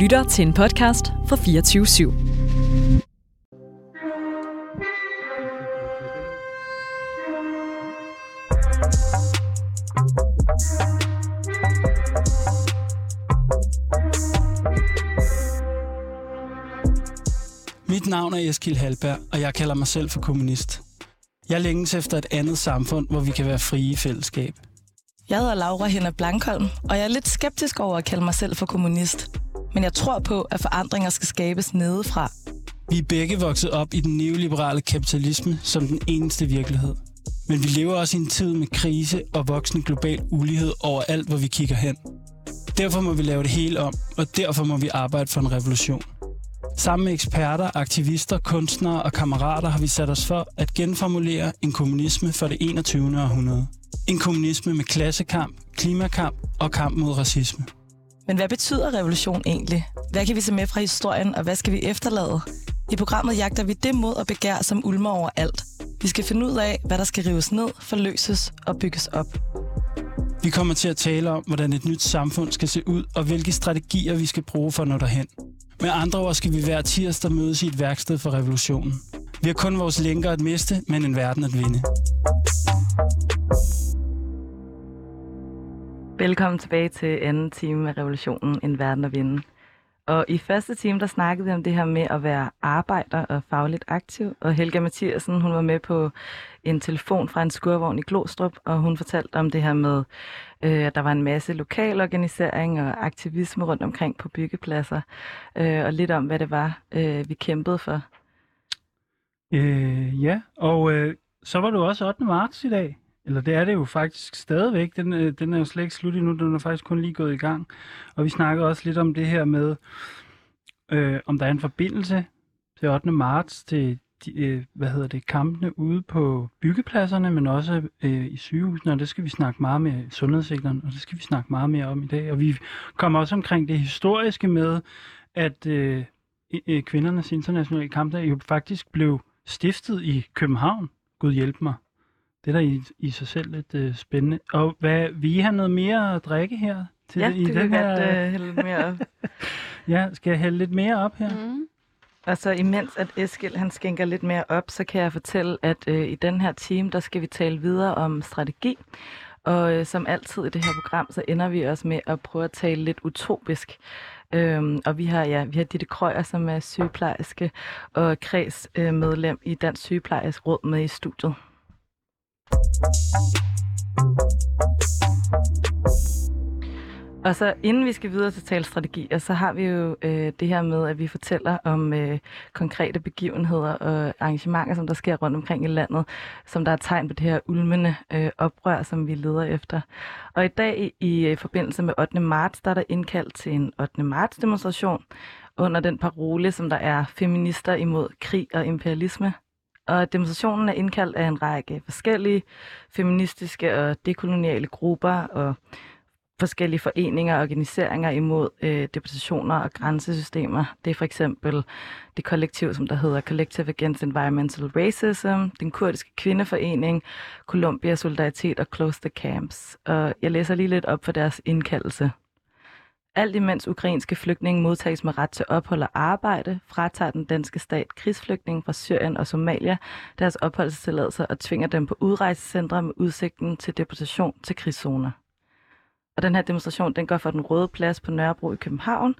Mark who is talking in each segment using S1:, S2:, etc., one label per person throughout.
S1: lytter til en podcast fra 24 /7.
S2: Mit navn er Eskil Halberg, og jeg kalder mig selv for kommunist. Jeg længes efter et andet samfund, hvor vi kan være frie i fællesskab.
S3: Jeg hedder Laura Henna Blankholm, og jeg er lidt skeptisk over at kalde mig selv for kommunist. Men jeg tror på, at forandringer skal skabes nedefra.
S2: Vi er begge vokset op i den neoliberale kapitalisme som den eneste virkelighed. Men vi lever også i en tid med krise og voksende global ulighed overalt, hvor vi kigger hen. Derfor må vi lave det hele om, og derfor må vi arbejde for en revolution. Sammen med eksperter, aktivister, kunstnere og kammerater har vi sat os for at genformulere en kommunisme for det 21. århundrede. En kommunisme med klassekamp, klimakamp og kamp mod racisme.
S3: Men hvad betyder revolution egentlig? Hvad kan vi se med fra historien, og hvad skal vi efterlade? I programmet jagter vi det mod og begær, som ulmer over alt. Vi skal finde ud af, hvad der skal rives ned, forløses og bygges op.
S2: Vi kommer til at tale om, hvordan et nyt samfund skal se ud, og hvilke strategier vi skal bruge for at nå derhen. Med andre ord skal vi hver tirsdag mødes i et værksted for revolutionen. Vi har kun vores lænker at miste, men en verden at vinde.
S3: Velkommen tilbage til anden time af revolutionen, En verden at vinde. Og i første time, der snakkede vi om det her med at være arbejder og fagligt aktiv. Og Helga Mathiasen, hun var med på en telefon fra en skurvogn i Glostrup, og hun fortalte om det her med, øh, at der var en masse lokal organisering og aktivisme rundt omkring på byggepladser. Øh, og lidt om, hvad det var, øh, vi kæmpede for.
S2: Øh, ja, og øh, så var du også 8. marts i dag. Eller det er det jo faktisk stadigvæk. Den, øh, den er jo slet ikke slut endnu. Den er faktisk kun lige gået i gang. Og vi snakkede også lidt om det her med, øh, om der er en forbindelse til 8. marts til de, øh, hvad hedder det, kampene ude på byggepladserne, men også øh, i sygehusene, og det skal vi snakke meget med sundhedssektoren, og det skal vi snakke meget mere om i dag. Og vi kommer også omkring det historiske med, at øh, øh, kvindernes internationale kampdag jo faktisk blev stiftet i København. Gud hjælp mig. Det er da i, i sig selv lidt øh, spændende. Og hvad, vil I have noget mere at drikke her? Til,
S3: Ja,
S2: i
S3: det
S2: den
S3: kan
S2: her,
S3: godt øh, hælde lidt mere op.
S2: Ja, skal jeg hælde lidt mere op her?
S4: Mm.
S3: Og så imens at Eskil han skænker lidt mere op, så kan jeg fortælle, at øh, i den her time, der skal vi tale videre om strategi. Og øh, som altid i det her program, så ender vi også med at prøve at tale lidt utopisk. Øhm, og vi har, ja, vi har Ditte Krøyer, som er sygeplejerske og kredsmedlem øh, medlem i Dansk Sygeplejersk Råd med i studiet. Og så inden vi skal videre til talstrategier, så har vi jo øh, det her med, at vi fortæller om øh, konkrete begivenheder og arrangementer, som der sker rundt omkring i landet, som der er tegn på det her ulmende øh, oprør, som vi leder efter. Og i dag i, øh, forbindelse med 8. marts, der er der indkaldt til en 8. marts demonstration under den parole, som der er feminister imod krig og imperialisme. Og demonstrationen er indkaldt af en række forskellige feministiske og dekoloniale grupper og forskellige foreninger og organiseringer imod øh, deportationer og grænsesystemer. Det er for eksempel det kollektiv, som der hedder Collective Against Environmental Racism, den kurdiske kvindeforening, Columbia Solidaritet og Close the Camps. Og jeg læser lige lidt op for deres indkaldelse. Alt imens ukrainske flygtninge modtages med ret til ophold og arbejde, fratager den danske stat krigsflygtninge fra Syrien og Somalia deres opholdstilladelser og tvinger dem på udrejsecentre med udsigten til deportation til krigszoner. Og den her demonstration, den går fra den røde plads på Nørrebro i København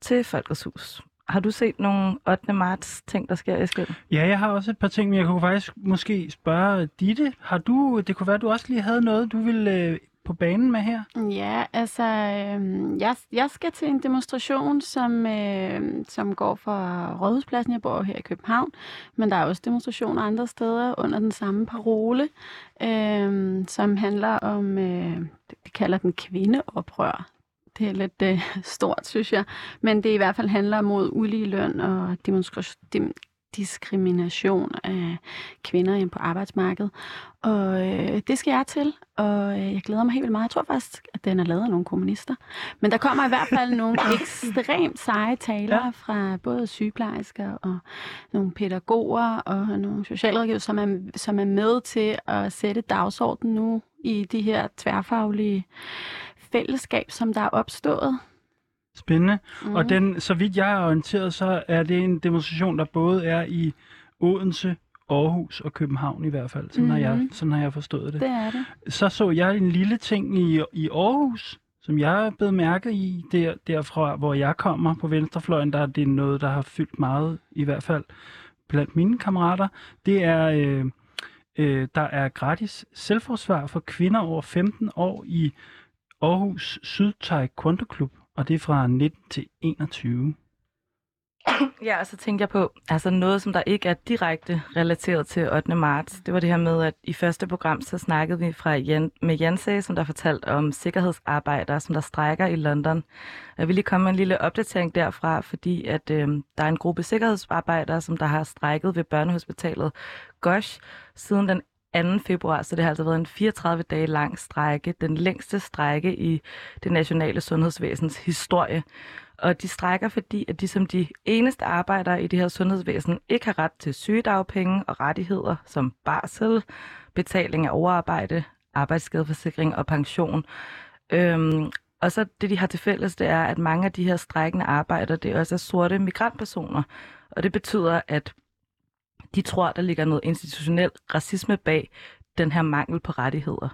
S3: til Folkets Hus. Har du set nogle 8. marts ting, der sker, Eskild?
S2: Ja, jeg har også et par ting, men jeg kunne faktisk måske spørge Ditte. Har du, det kunne være, at du også lige havde noget, du ville øh, på banen med her?
S4: Ja, altså, øh, jeg, jeg skal til en demonstration, som, øh, som går fra Rådhuspladsen. Jeg bor her i København, men der er også demonstrationer andre steder under den samme parole, øh, som handler om, øh, det kalder den kvindeoprør. Det er lidt øh, stort, synes jeg, men det i hvert fald handler mod ulige løn og demonstration, diskrimination af kvinder ind på arbejdsmarkedet. Og øh, det skal jeg til, og øh, jeg glæder mig helt vildt meget. Jeg tror faktisk, at den er lavet af nogle kommunister. Men der kommer i hvert fald nogle ekstremt seje talere
S2: Ja.
S4: fra både sygeplejersker og nogle pædagoger og nogle socialrådgiver, som er, som er med til at sætte dagsordenen nu i de her tværfaglige fællesskab, som der er opstået.
S2: Spændende. Mm. Og den, så vidt jeg er orienteret, så er det en demonstration, der både er i Odense, Aarhus og København i hvert fald. Sådan, mm. har, jeg,
S4: Mhm.
S2: sådan har jeg forstået det.
S4: Det er det.
S2: Så så jeg en lille ting i, i Aarhus, som jeg er blevet mærket i, der, derfra, hvor jeg kommer på venstrefløjen, der er det noget, der har fyldt meget, i hvert fald blandt mine kammerater. Det er, øh, øh, der er gratis selvforsvar for kvinder over 15 år i Aarhus Syd Taekwondo Klub, og det er fra 19 til 21.
S3: Ja, og så tænkte jeg på, altså noget, som der ikke er direkte relateret til 8. marts. Det var det her med, at i første program, så snakkede vi fra Jan, med Janse, som der fortalte om sikkerhedsarbejdere, som der strækker i London. Jeg vil lige komme med en lille opdatering derfra, fordi at øh, der er en gruppe sikkerhedsarbejdere, som der har strækket ved børnehospitalet Gosh siden den 2. februar, så det har altså været en 34 dage lang strække, den længste strække i det nationale sundhedsvæsens historie. Og de strækker, fordi at de som de eneste arbejdere i det her sundhedsvæsen ikke har ret til sygedagpenge og rettigheder som barsel, betaling af overarbejde, arbejdsskadeforsikring og pension. Øhm, og så det, de har til fælles, det er, at mange af de her strækkende arbejdere, det også er sorte migrantpersoner. Og det betyder, at de tror, der ligger noget institutionel racisme bag den her mangel på rettigheder.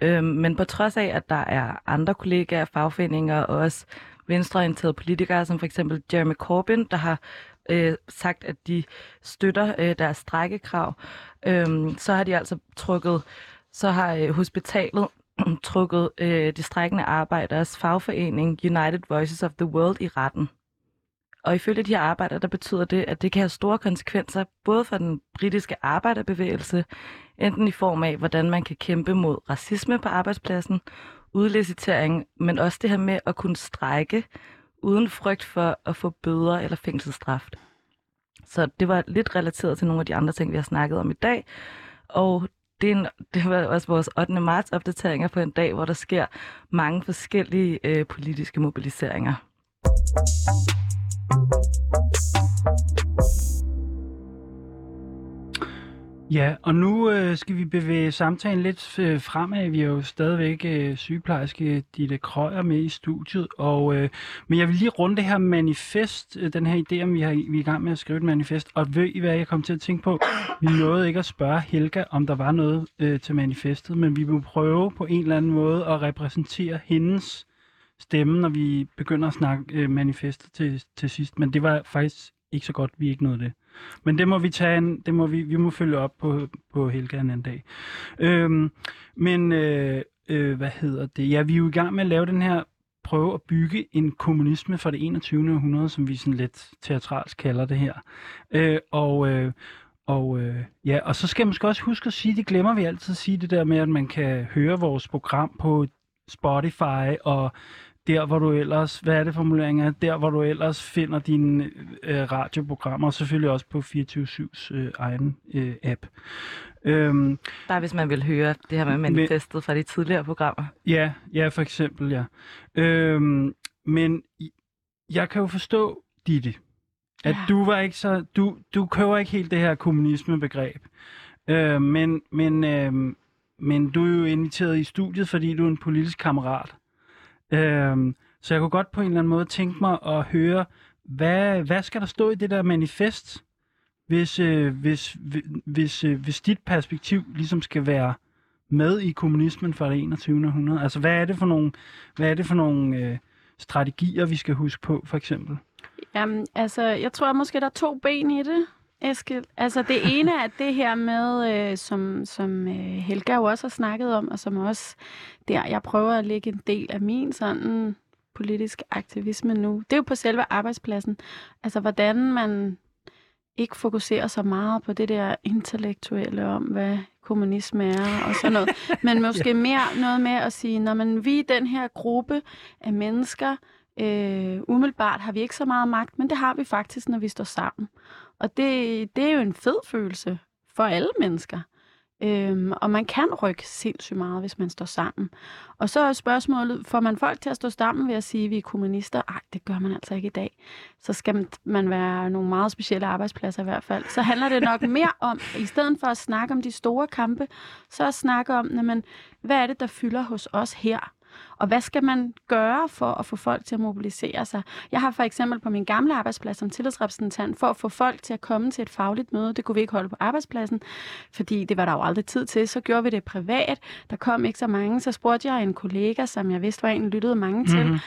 S3: Øhm, men på trods af, at der er andre kollegaer, fagforeninger og også venstreorienterede politikere, som for eksempel Jeremy Corbyn, der har øh, sagt, at de støtter øh, deres strækkekrav, øh, så har de altså trukket, så har øh, hospitalet trukket øh, de strækkende arbejderes fagforening United Voices of the World i retten. Og ifølge de her arbejder, der betyder det, at det kan have store konsekvenser, både for den britiske arbejderbevægelse, enten i form af, hvordan man kan kæmpe mod racisme på arbejdspladsen, udlicitering, men også det her med at kunne strække uden frygt for at få bøder eller fængselsstraf. Så det var lidt relateret til nogle af de andre ting, vi har snakket om i dag. Og det, er en, det var også vores 8. marts opdateringer på en dag, hvor der sker mange forskellige øh, politiske mobiliseringer.
S2: Ja, og nu øh, skal vi bevæge samtalen lidt øh, fremad. Vi er jo stadigvæk øh, sygeplejerske Ditte Krøyer med i studiet, og, øh, men jeg vil lige runde det her manifest, øh, den her idé, om vi, har, vi er i gang med at skrive et manifest, og ved I hvad, jeg kom til at tænke på? Vi nåede ikke at spørge Helga, om der var noget øh, til manifestet, men vi vil prøve på en eller anden måde at repræsentere hendes stemme, når vi begynder at snakke øh, manifestet til, til sidst, men det var faktisk ikke så godt, vi ikke nåede det. Men det må vi tage en, det må vi, vi må følge op på, på Helga en anden dag. Øhm, men øh, øh, hvad hedder det? Ja, vi er jo i gang med at lave den her prøve at bygge en kommunisme for det 21. århundrede, som vi sådan lidt teatralsk kalder det her. Øh, og øh, og øh, ja, og så skal jeg måske også huske at sige, det glemmer vi altid at sige, det der med, at man kan høre vores program på Spotify og der, hvor du ellers, hvad er det formuleringer, der, hvor du ellers finder dine øh, radioprogrammer, og selvfølgelig også på 24-7's øh, egen øh, app. Øhm,
S3: Bare hvis man vil høre det her med manifestet fra de tidligere programmer.
S2: ja, ja, for eksempel, ja. Øhm, men jeg kan jo forstå, Ditte, at
S4: Ja.
S2: du var ikke så, du, du køber ikke helt det her kommunisme-begreb. Øh, men, men, øh, men du er jo inviteret i studiet, fordi du er en politisk kammerat. Øhm, så jeg kunne godt på en eller anden måde tænke mig at høre, hvad, hvad skal der stå i det der manifest, hvis, øh, hvis, hvis, øh, hvis dit perspektiv ligesom skal være med i kommunismen fra det 21. århundrede? Altså, hvad er det for nogle, hvad er det for nogle øh, strategier, vi skal huske på, for eksempel?
S4: Jamen, altså, jeg tror måske, der er to ben i det, Eskild. Altså, det ene er det her med, øh, som, som øh, Helga jo også har snakket om, og som også der, jeg prøver at lægge en del af min sådan politiske aktivisme nu. Det er jo på selve arbejdspladsen. Altså, hvordan man ikke fokuserer så meget på det der intellektuelle om, hvad kommunisme er og sådan noget. Men måske mere noget med at sige, når man vi den her gruppe af mennesker, øh, umiddelbart har vi ikke så meget magt, men det har vi faktisk, når vi står sammen. Og det, det er jo en fed følelse for alle mennesker. Øhm, og man kan rykke sindssygt meget, hvis man står sammen. Og så er spørgsmålet, får man folk til at stå sammen ved at sige, at vi er kommunister? Ej, det gør man altså ikke i dag. Så skal man- være nogle meget specielle arbejdspladser i hvert fald. Så handler det nok mere om, i stedet for at snakke om de store kampe, så at snakke om, jamen, hvad er det, der fylder hos os her? Og hvad skal man gøre for at få folk til at mobilisere sig? Jeg har for eksempel på min gamle arbejdsplads som tillidsrepræsentant, for at få folk til at komme til et fagligt møde, det kunne vi ikke holde på arbejdspladsen, fordi det var der jo aldrig tid til. Så gjorde vi det privat. Der kom ikke så mange. Så spurgte jeg en kollega, som jeg vidste var en, lyttede mange til.
S2: Mhm.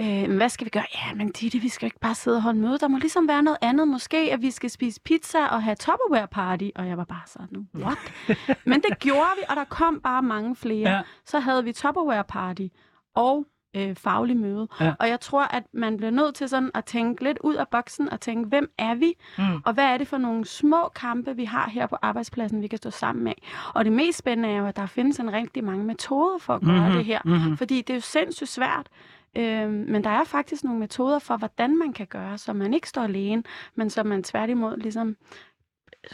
S4: Øh, hvad skal vi gøre? Ja, men Ditte, vi skal jo ikke bare sidde og holde møde. Der må ligesom være noget andet. Måske, at vi skal spise pizza og have Tupperware party. Og jeg var bare sådan, what? men det gjorde vi, og der kom bare mange flere.
S2: Ja.
S4: Så havde vi Tupperware party og øh, faglig møde.
S2: Ja.
S4: Og jeg tror, at man bliver nødt til sådan at tænke lidt ud af boksen og tænke, hvem er vi?
S3: Mm.
S4: Og hvad er det for nogle små kampe, vi har her på arbejdspladsen, vi kan stå sammen med? Og det mest spændende er jo, at der findes en rigtig mange metoder for at gøre
S2: Mhm,
S4: det her.
S2: mhm.
S4: Fordi det er jo sindssygt svært. Øhm, men der er faktisk nogle metoder for, hvordan man kan gøre, så man ikke står alene, men så man tværtimod ligesom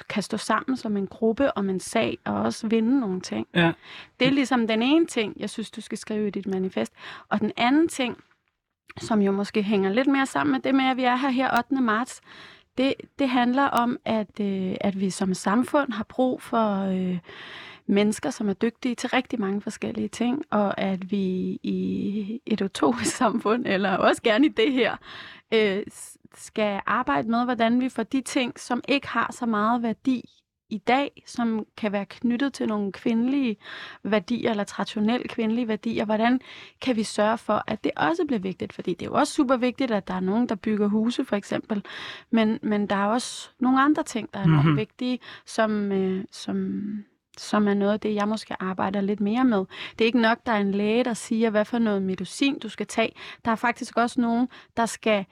S4: kan stå sammen som en gruppe om en sag, og også vinde nogle ting.
S2: Ja.
S4: Det er ligesom den ene ting, jeg synes, du skal skrive i dit manifest. Og den anden ting, som jo måske hænger lidt mere sammen med det med, at vi er her her 8. marts, det, det handler om, at, øh, at vi som samfund har brug for øh, mennesker, som er dygtige til rigtig mange forskellige ting, og at vi i et utopisk samfund, eller også gerne i det her, øh, skal arbejde med, hvordan vi får de ting, som ikke har så meget værdi i dag, som kan være knyttet til nogle kvindelige værdier, eller traditionelle kvindelige værdier, hvordan kan vi sørge for, at det også bliver vigtigt? Fordi det er jo også super vigtigt, at der er nogen, der bygger huse, for eksempel. Men, men der er også nogle andre ting, der er
S2: Mhm.
S4: vigtige, som, øh, som, som er noget af det, jeg måske arbejder lidt mere med. Det er ikke nok, der er en læge, der siger, hvad for noget medicin du skal tage. Der er faktisk også nogen, der skal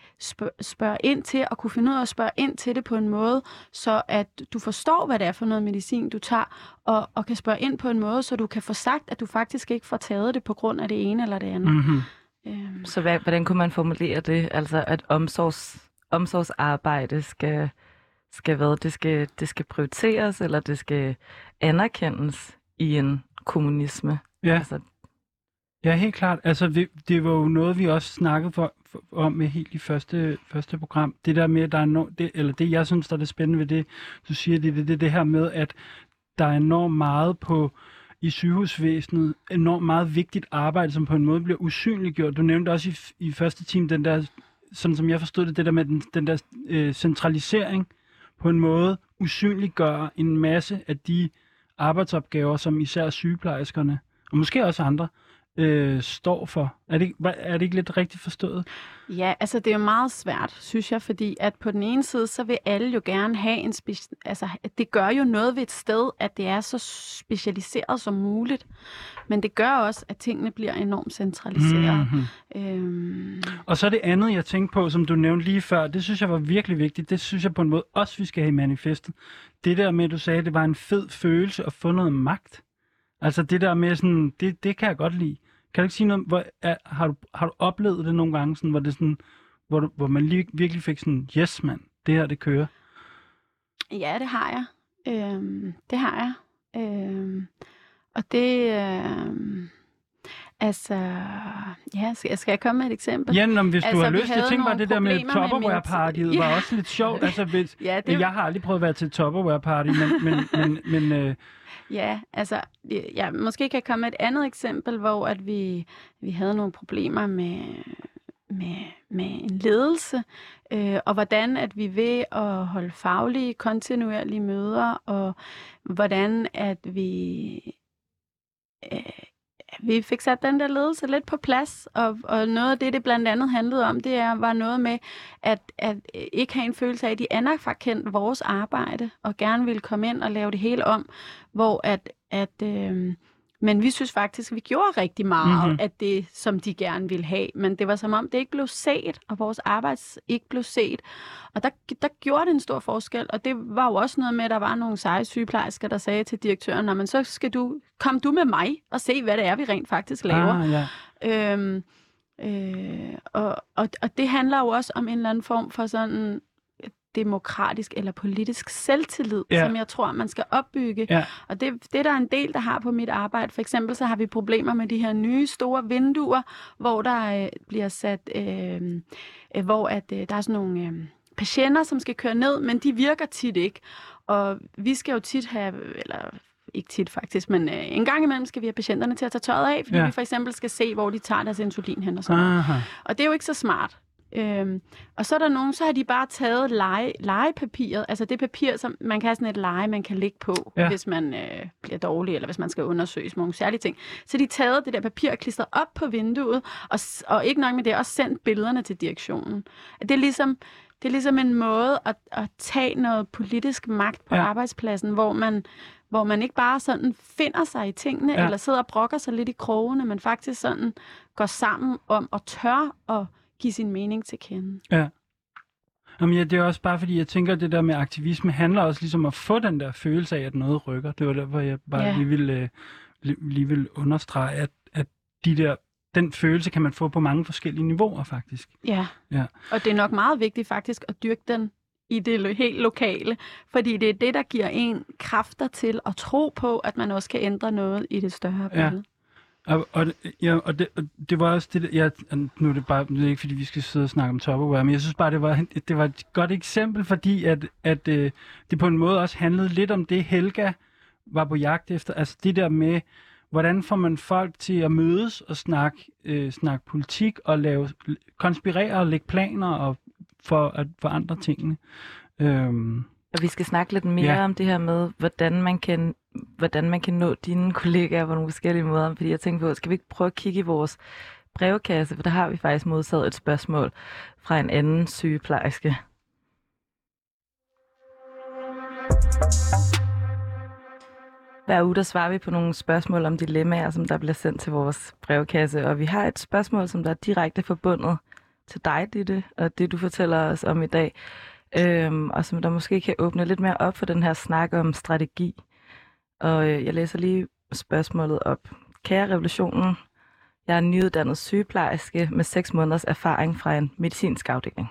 S4: spørge, ind til, og kunne finde ud af at spørge ind til det på en måde, så at du forstår, hvad det er for noget medicin, du tager, og, og kan spørge ind på en måde, så du kan få sagt, at du faktisk ikke får taget det på grund af det ene eller det andet.
S2: Mhm.
S4: Øhm,
S3: Så hvad, hvordan kunne man formulere det? Altså, at omsorgs, omsorgsarbejde skal, skal hvad? Det skal, det skal prioriteres, eller det skal anerkendes i en kommunisme?
S2: Ja.
S3: Altså,
S2: Ja, helt klart. Altså, vi, det var jo noget, vi også snakkede for, for, om med helt i første, første program. Det der med, at der er no, det, eller det, jeg synes, der er det spændende ved det, du siger, det er det, det, det her med, at der er enormt meget på i sygehusvæsenet, enormt meget vigtigt arbejde, som på en måde bliver usynliggjort. Du nævnte også i, i første time den der, sådan som jeg forstod det, det der med den, den der øh, centralisering på en måde usynliggøre en masse af de arbejdsopgaver, som især sygeplejerskerne, og måske også andre, øh, står for. Er det, er det ikke lidt rigtigt forstået?
S4: Ja, altså det er jo meget svært, synes jeg, fordi at på den ene side, så vil alle jo gerne have en speci- altså det gør jo noget ved et sted, at det er så specialiseret som muligt, men det gør også, at tingene bliver enormt centraliseret.
S2: Mhm.
S4: Øhm,
S2: Og så det andet, jeg tænkte på, som du nævnte lige før, det synes jeg var virkelig vigtigt. Det synes jeg på en måde også, vi skal have i manifestet. Det der med, at du sagde, at det var en fed følelse at få noget magt. Altså det der med sådan, det, det kan jeg godt lide. Kan du ikke sige noget, hvor, er, har, du, har du oplevet det nogle gange, sådan, hvor, det sådan, hvor, du, hvor man lige, virkelig fik sådan, yes mand, det her det kører.
S4: ja, det har jeg. Øhm, det har jeg. Øhm, og det... Øhm, altså... Ja, skal, skal jeg komme med et eksempel?
S2: Ja, men hvis
S4: Altså,
S2: du har lyst, jeg tænker bare, det der med Tupperware-partiet
S4: min-
S2: var
S4: Ja.
S2: også lidt sjovt. Altså, hvis,
S4: Ja, det,
S2: jeg har aldrig prøvet at være til Tupperware-party, men, men, men, men øh,
S4: Ja, altså, ja, måske kan jeg komme med et andet eksempel, hvor at vi, vi havde nogle problemer med, med, med en ledelse, øh, og hvordan at vi ved at holde faglige, kontinuerlige møder, og hvordan at vi, øh, vi fik sat den der ledelse lidt på plads, og, og noget af det, det blandt andet handlede om, det er, var noget med at, at ikke have en følelse af, at de anerkendte vores arbejde, og gerne ville komme ind og lave det hele om, hvor at, at øh, men vi synes faktisk, at vi gjorde rigtig meget
S2: Mhm.
S4: mm-hmm. af det, som de gerne ville have. Men det var som om, det ikke blev set, og vores arbejde ikke blev set. Og der, der gjorde det en stor forskel, og det var jo også noget med, at der var nogle seje sygeplejersker, der sagde til direktøren, "Nå, men så skal du, kom du med mig og se, hvad det er, vi rent faktisk laver.
S2: ah, ja.
S4: Øhm, øh, og, og, og det handler jo også om en eller anden form for sådan demokratisk eller politisk selvtillid,
S2: Ja.
S4: som jeg tror, man skal opbygge.
S2: Ja.
S4: Og det, det er der en del, der har på mit arbejde. For eksempel så har vi problemer med de her nye store vinduer, hvor der øh, bliver sat, øh, øh, hvor at, øh, der er sådan nogle øh, patienter, som skal køre ned, men de virker tit ikke. Og vi skal jo tit have, eller ikke tit faktisk, men øh, en gang imellem skal vi have patienterne til at tage tøjet af, fordi
S2: Ja.
S4: vi for eksempel skal se, hvor de tager deres insulin hen og sådan.
S2: Aha.
S4: Og det er jo ikke så smart. Øhm, og så er der nogen, så har de bare taget lege, legepapiret, altså det papir, som man kan have sådan et lege, man kan lægge på,
S2: Ja.
S4: hvis man øh, bliver dårlig, eller hvis man skal undersøges nogle særlige ting. Så de taget det der papir og klistret op på vinduet, og, og ikke nok med det, også sendt billederne til direktionen. Det er ligesom, det er ligesom en måde at, at tage noget politisk magt på
S2: Ja.
S4: arbejdspladsen, hvor man, hvor man ikke bare sådan finder sig i tingene,
S2: Ja.
S4: eller sidder og brokker sig lidt i krogene, men faktisk sådan går sammen om at tør at give sin mening til kende.
S2: Jamen, ja, det er også bare fordi, jeg tænker, at det der med aktivisme handler også ligesom om at få den der følelse af, at noget rykker. Det var der, hvor jeg bare
S4: Ja.
S2: lige vil, øh, li- lige vil understrege, at, at de der, den følelse kan man få på mange forskellige niveauer, faktisk.
S4: Ja.
S2: Ja.
S4: Og det er nok meget vigtigt faktisk at dyrke den i det helt lokale, fordi det er det, der giver en kræfter til at tro på, at man også kan ændre noget i det større
S2: Ja. Og, og, ja, og, det, og det var også det, jeg, ja, nu er det bare, nu er ikke fordi, vi skal sidde og snakke om Tupperware, men jeg synes bare, det var, det var et godt eksempel, fordi at, at øh, det på en måde også handlede lidt om det, Helga var på jagt efter. Altså det der med, hvordan får man folk til at mødes og snakke, øh, snakke politik og lave, konspirere og lægge planer og for at forandre tingene. Øhm,
S3: og vi skal snakke lidt mere
S2: Ja.
S3: om det her med, hvordan man kan hvordan man kan nå dine kollegaer på nogle forskellige måder. Fordi jeg tænker på, skal vi ikke prøve at kigge i vores brevkasse, for der har vi faktisk modtaget et spørgsmål fra en anden sygeplejerske. Hver uge der svarer vi på nogle spørgsmål om dilemmaer, som der bliver sendt til vores brevkasse. Og vi har et spørgsmål, som der er direkte forbundet til dig, Ditte, og det du fortæller os om i dag. Øhm, og som der måske kan åbne lidt mere op for den her snak om strategi. Og øh, jeg læser lige spørgsmålet op. Kære revolutionen, jeg er nyuddannet sygeplejerske med 6 måneders erfaring fra en medicinsk afdeling.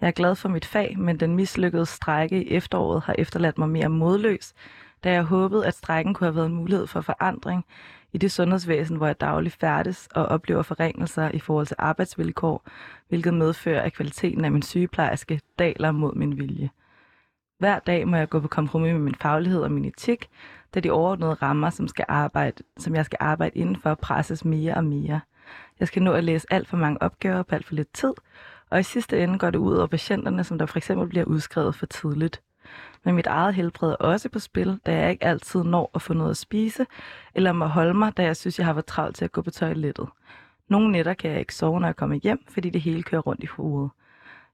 S3: Jeg er glad for mit fag, men den mislykkede strække i efteråret har efterladt mig mere modløs, da jeg håbede, at strækken kunne have været en mulighed for forandring i det sundhedsvæsen, hvor jeg dagligt færdes og oplever forringelser i forhold til arbejdsvilkår, hvilket medfører, at kvaliteten af min sygeplejerske daler mod min vilje. Hver dag må jeg gå på kompromis med min faglighed og min etik, da de overordnede rammer, som, skal arbejde, som jeg skal arbejde indenfor, presses mere og mere. Jeg skal nå at læse alt for mange opgaver på alt for lidt tid, og i sidste ende går det ud over patienterne, som der for eksempel bliver udskrevet for tidligt. Men mit eget helbred er også på spil, da jeg ikke altid når at få noget at spise, eller må holde mig, da jeg synes, jeg har været travlt til at gå på toilettet. Nogle nætter kan jeg ikke sove, når jeg kommer hjem, fordi det hele kører rundt i hovedet.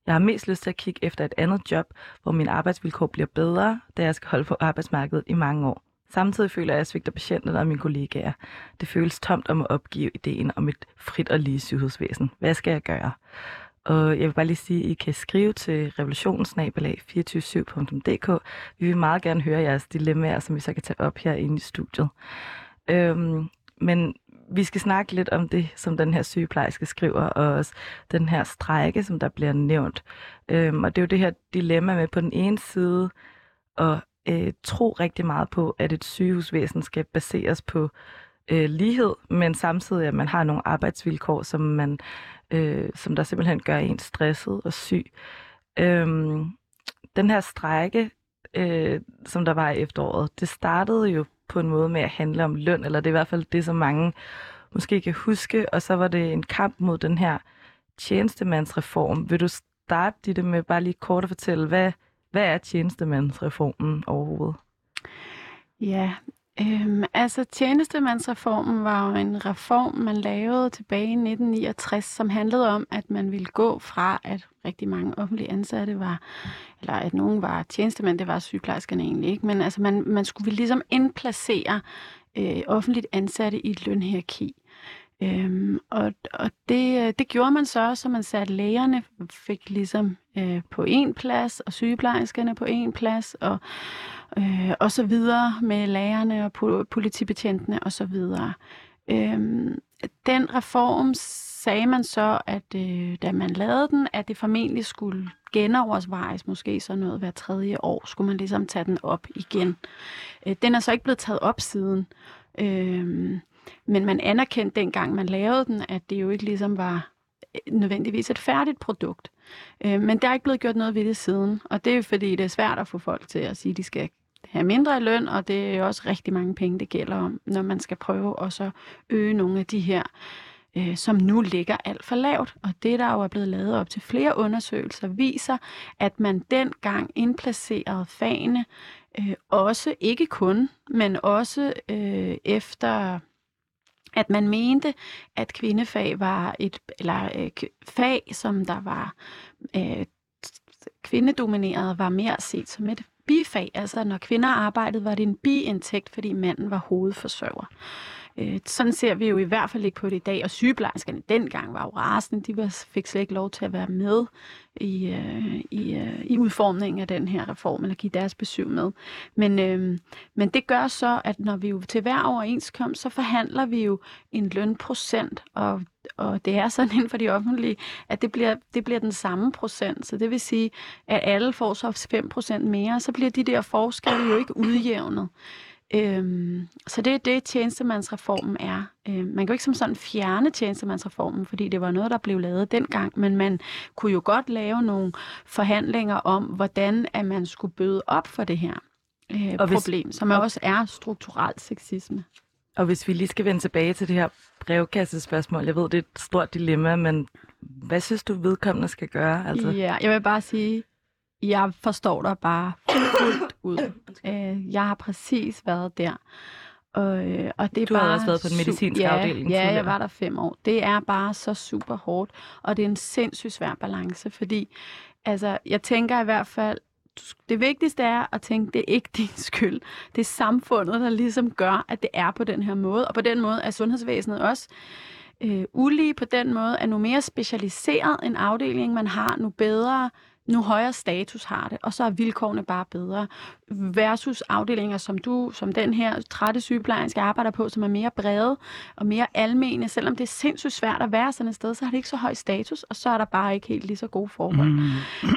S3: Jeg har mest lyst til at kigge efter et andet job, hvor mine arbejdsvilkår bliver bedre, da jeg skal holde på arbejdsmarkedet i mange år. Samtidig føler jeg, at jeg svigter patienterne og mine kollegaer. Det føles tomt om at opgive ideen om et frit og lige sygehusvæsen. Hvad skal jeg gøre? Og jeg vil bare lige sige, at I kan skrive til revolutionsnabelag247.dk. Vi vil meget gerne høre jeres dilemmaer, som vi så kan tage op her i studiet. Øhm, men vi skal snakke lidt om det, som den her sygeplejerske skriver, og også den her strejke, som der bliver nævnt. Øhm, og det er jo det her dilemma med på den ene side at øh, tro rigtig meget på, at et sygehusvæsen skal baseres på øh, lighed, men samtidig at man har nogle arbejdsvilkår, som man øh, som der simpelthen gør en stresset og syg. Øhm, den her strejke, øh, som der var i efteråret, det startede jo på en måde med at handle om løn, eller det er i hvert fald det, som mange måske kan huske, og så var det en kamp mod den her tjenestemandsreform. Vil du starte dit med bare lige kort at fortælle, hvad, hvad er tjenestemandsreformen overhovedet?
S4: Ja, øhm, altså tjenestemandsreformen var jo en reform, man lavede tilbage i 1969, som handlede om, at man ville gå fra, at rigtig mange offentlige ansatte var, eller at nogen var tjenestemænd, det var sygeplejerskerne egentlig ikke, men altså man, man skulle ligesom indplacere øh, offentligt ansatte i et lønhierarki. Øhm, og og det, øh, det gjorde man så, så man satte lægerne fik ligesom øh, på en plads, og sygeplejerskerne på en plads, og, øh, og så videre med lærerne og politibetjentene og så videre. Øhm, den reform sagde man så, at øh, da man lavede den, at det formentlig skulle genovervejes, måske så noget hver tredje år, skulle man ligesom tage den op igen. Øh, den er så ikke blevet taget op siden. Øh, men man anerkendte dengang, man lavede den, at det jo ikke ligesom var øh, nødvendigvis et færdigt produkt. Øh, men der er ikke blevet gjort noget ved det siden, og det er jo fordi, det er svært at få folk til at sige, at de skal have mindre i løn, og det er også rigtig mange penge, det gælder om, når man skal prøve at så øge nogle af de her øh, som nu ligger alt for lavt. Og det, der jo er blevet lavet op til flere undersøgelser, viser, at man dengang indplacerede fagene øh, også, ikke kun, men også øh, efter at man mente, at kvindefag var et eller øh, fag, som der var øh, kvindedomineret, var mere set som et bifag. Altså når kvinder arbejdede, var det en biindtægt, fordi manden var hovedforsørger. Øh, sådan ser vi jo i hvert fald ikke på det i dag, og sygeplejerskerne dengang var jo rasende. De var, fik slet ikke lov til at være med i, øh, i, øh, i udformningen af den her reform, eller give deres besøg med. Men, øh, men det gør så, at når vi jo til hver overenskomst, så forhandler vi jo en lønprocent, og, og det er sådan inden for de offentlige, at det bliver, det bliver den samme procent. Så det vil sige, at alle får så 5% mere, så bliver de der forskelle jo ikke udjævnet. Øhm, så det er det, tjenestemandsreformen er. Øhm, man kan jo ikke som sådan fjerne tjenestemandsreformen, fordi det var noget, der blev lavet dengang, men man kunne jo godt lave nogle forhandlinger om, hvordan at man skulle bøde op for det her øh, og hvis, problem, som og, også er strukturelt sexisme.
S3: Og hvis vi lige skal vende tilbage til det her brevkassespørgsmål, jeg ved, det er et stort dilemma, men hvad synes du, vedkommende skal gøre?
S4: Altså? Ja, jeg vil bare sige, jeg forstår dig bare fuldt ud. Øh, jeg har præcis været der. Og, øh, og det er
S3: du
S4: bare
S3: har også været på den medicinske
S4: ja,
S3: afdeling.
S4: Ja, jeg var der fem år. Det er bare så super hårdt, og det er en sindssygt svær balance, fordi altså, jeg tænker i hvert fald, det vigtigste er at tænke, det er ikke din skyld. Det er samfundet, der ligesom gør, at det er på den her måde. Og på den måde er sundhedsvæsenet også øh, ulige på den måde, at nu mere specialiseret en afdeling man har, nu bedre nu højere status har det, og så er vilkårene bare bedre. Versus afdelinger som du, som den her trætte sygeplejerske arbejder på, som er mere brede og mere almene. Selvom det er sindssygt svært at være sådan et sted, så har det ikke så høj status, og så er der bare ikke helt lige så gode forhold. Mm.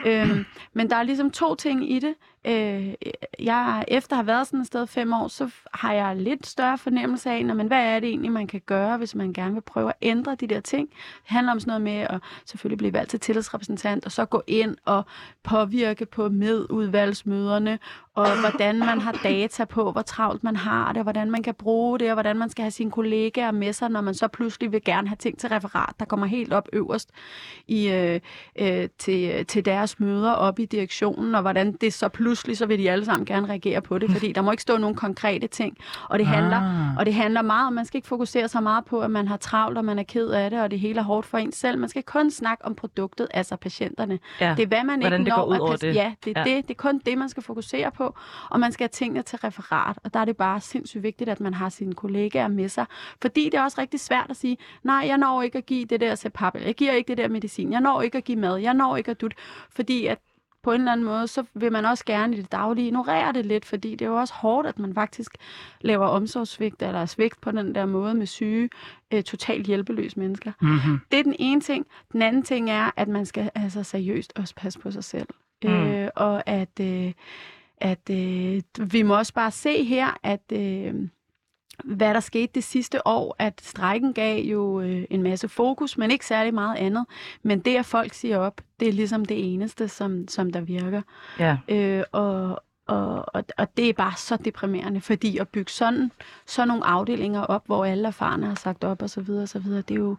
S4: Øhm, men der er ligesom to ting i det. Øh, jeg, efter at have været sådan et sted fem år, så har jeg lidt større fornemmelse af, men hvad er det egentlig, man kan gøre, hvis man gerne vil prøve at ændre de der ting. Det handler om sådan noget med at selvfølgelig blive valgt til tillidsrepræsentant, og så gå ind og påvirke på medudvalgsmøderne, og hvordan man har data på, hvor travlt man har det, og hvordan man kan bruge det, og hvordan man skal have sine kollegaer med sig, når man så pludselig vil gerne have ting til referat, der kommer helt op øverst i, øh, øh, til, til deres møder op i direktionen, og hvordan det så pludselig, så vil de alle sammen gerne reagere på det, fordi der må ikke stå nogle konkrete ting, og det handler, ah. og det handler meget om, man skal ikke fokusere så meget på, at man har travlt, og man er ked af det, og det hele er hårdt for en selv. Man skal kun snakke om produktet, altså patienterne.
S3: Ja.
S4: Det er, hvad man
S3: hvordan
S4: ikke
S3: det
S4: når
S3: går ud over det.
S4: Ja, det er, ja. Det, det er kun det, man skal fokusere på og man skal have tingene til referat. Og der er det bare sindssygt vigtigt, at man har sine kollegaer med sig. Fordi det er også rigtig svært at sige, nej, jeg når ikke at give det der CPAP, jeg giver ikke det der medicin, jeg når ikke at give mad, jeg når ikke at dut, fordi at på en eller anden måde, så vil man også gerne i det daglige ignorere det lidt, fordi det er jo også hårdt, at man faktisk laver omsorgssvigt eller svigt på den der måde med syge, øh, totalt hjælpeløse mennesker. Mm-hmm. Det er den ene ting. Den anden ting er, at man skal altså seriøst også passe på sig selv. Mm. Øh, og at... Øh, at øh, vi må også bare se her, at øh, hvad der skete det sidste år, at strækken gav jo øh, en masse fokus, men ikke særlig meget andet. Men det, at folk siger op, det er ligesom det eneste, som, som der virker.
S3: Ja.
S4: Øh, og, og, og, og det er bare så deprimerende, fordi at bygge sådan, sådan nogle afdelinger op, hvor alle erfarne har sagt op og så videre, og så videre, det er jo,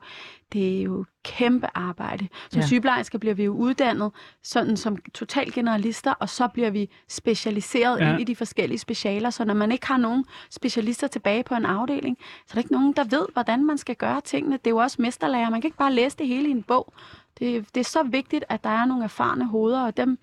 S4: det er jo kæmpe arbejde. Som ja. sygeplejersker bliver vi jo uddannet sådan som total generalister, og så bliver vi specialiseret ja. ind i de forskellige specialer, så når man ikke har nogen specialister tilbage på en afdeling, så er der ikke nogen, der ved, hvordan man skal gøre tingene. Det er jo også mesterlærer. Man kan ikke bare læse det hele i en bog. Det, det er så vigtigt, at der er nogle erfarne hoveder, og dem,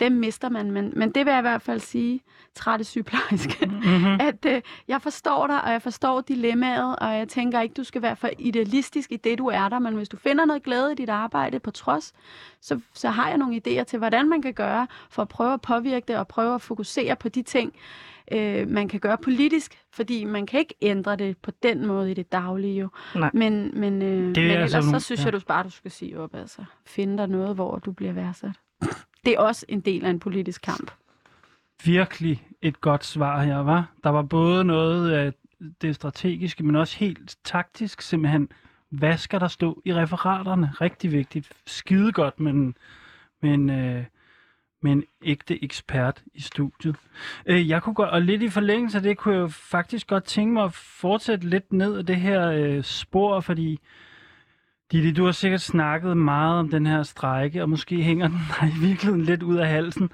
S4: dem mister man. Men, men det vil jeg i hvert fald sige, trætte sygeplejerske, mm-hmm. at øh, jeg forstår dig, og jeg forstår dilemmaet, og jeg tænker ikke, du skal være for idealistisk i det, du er der, men hvis du finder noget glæde i dit arbejde på trods, så, så har jeg nogle idéer til, hvordan man kan gøre for at prøve at påvirke det, og prøve at fokusere på de ting, øh, man kan gøre politisk, fordi man kan ikke ændre det på den måde i det daglige jo.
S3: Nej.
S4: Men, men, øh,
S2: det
S4: men
S2: altså
S4: ellers så synes ja. jeg du bare, du skal sige op, altså. Finde dig noget, hvor du bliver værdsat. Det er også en del af en politisk kamp.
S2: Virkelig et godt svar her, var. Der var både noget af det strategiske, men også helt taktisk simpelthen. Hvad skal der stå i referaterne? Rigtig vigtigt. Skide godt, men, men, øh, med en ægte ekspert i studiet. Øh, jeg kunne godt, og lidt i forlængelse af det, kunne jeg jo faktisk godt tænke mig at fortsætte lidt ned af det her øh, spor, fordi Didi, du har sikkert snakket meget om den her strejke, og måske hænger den dig i virkeligheden lidt ud af halsen.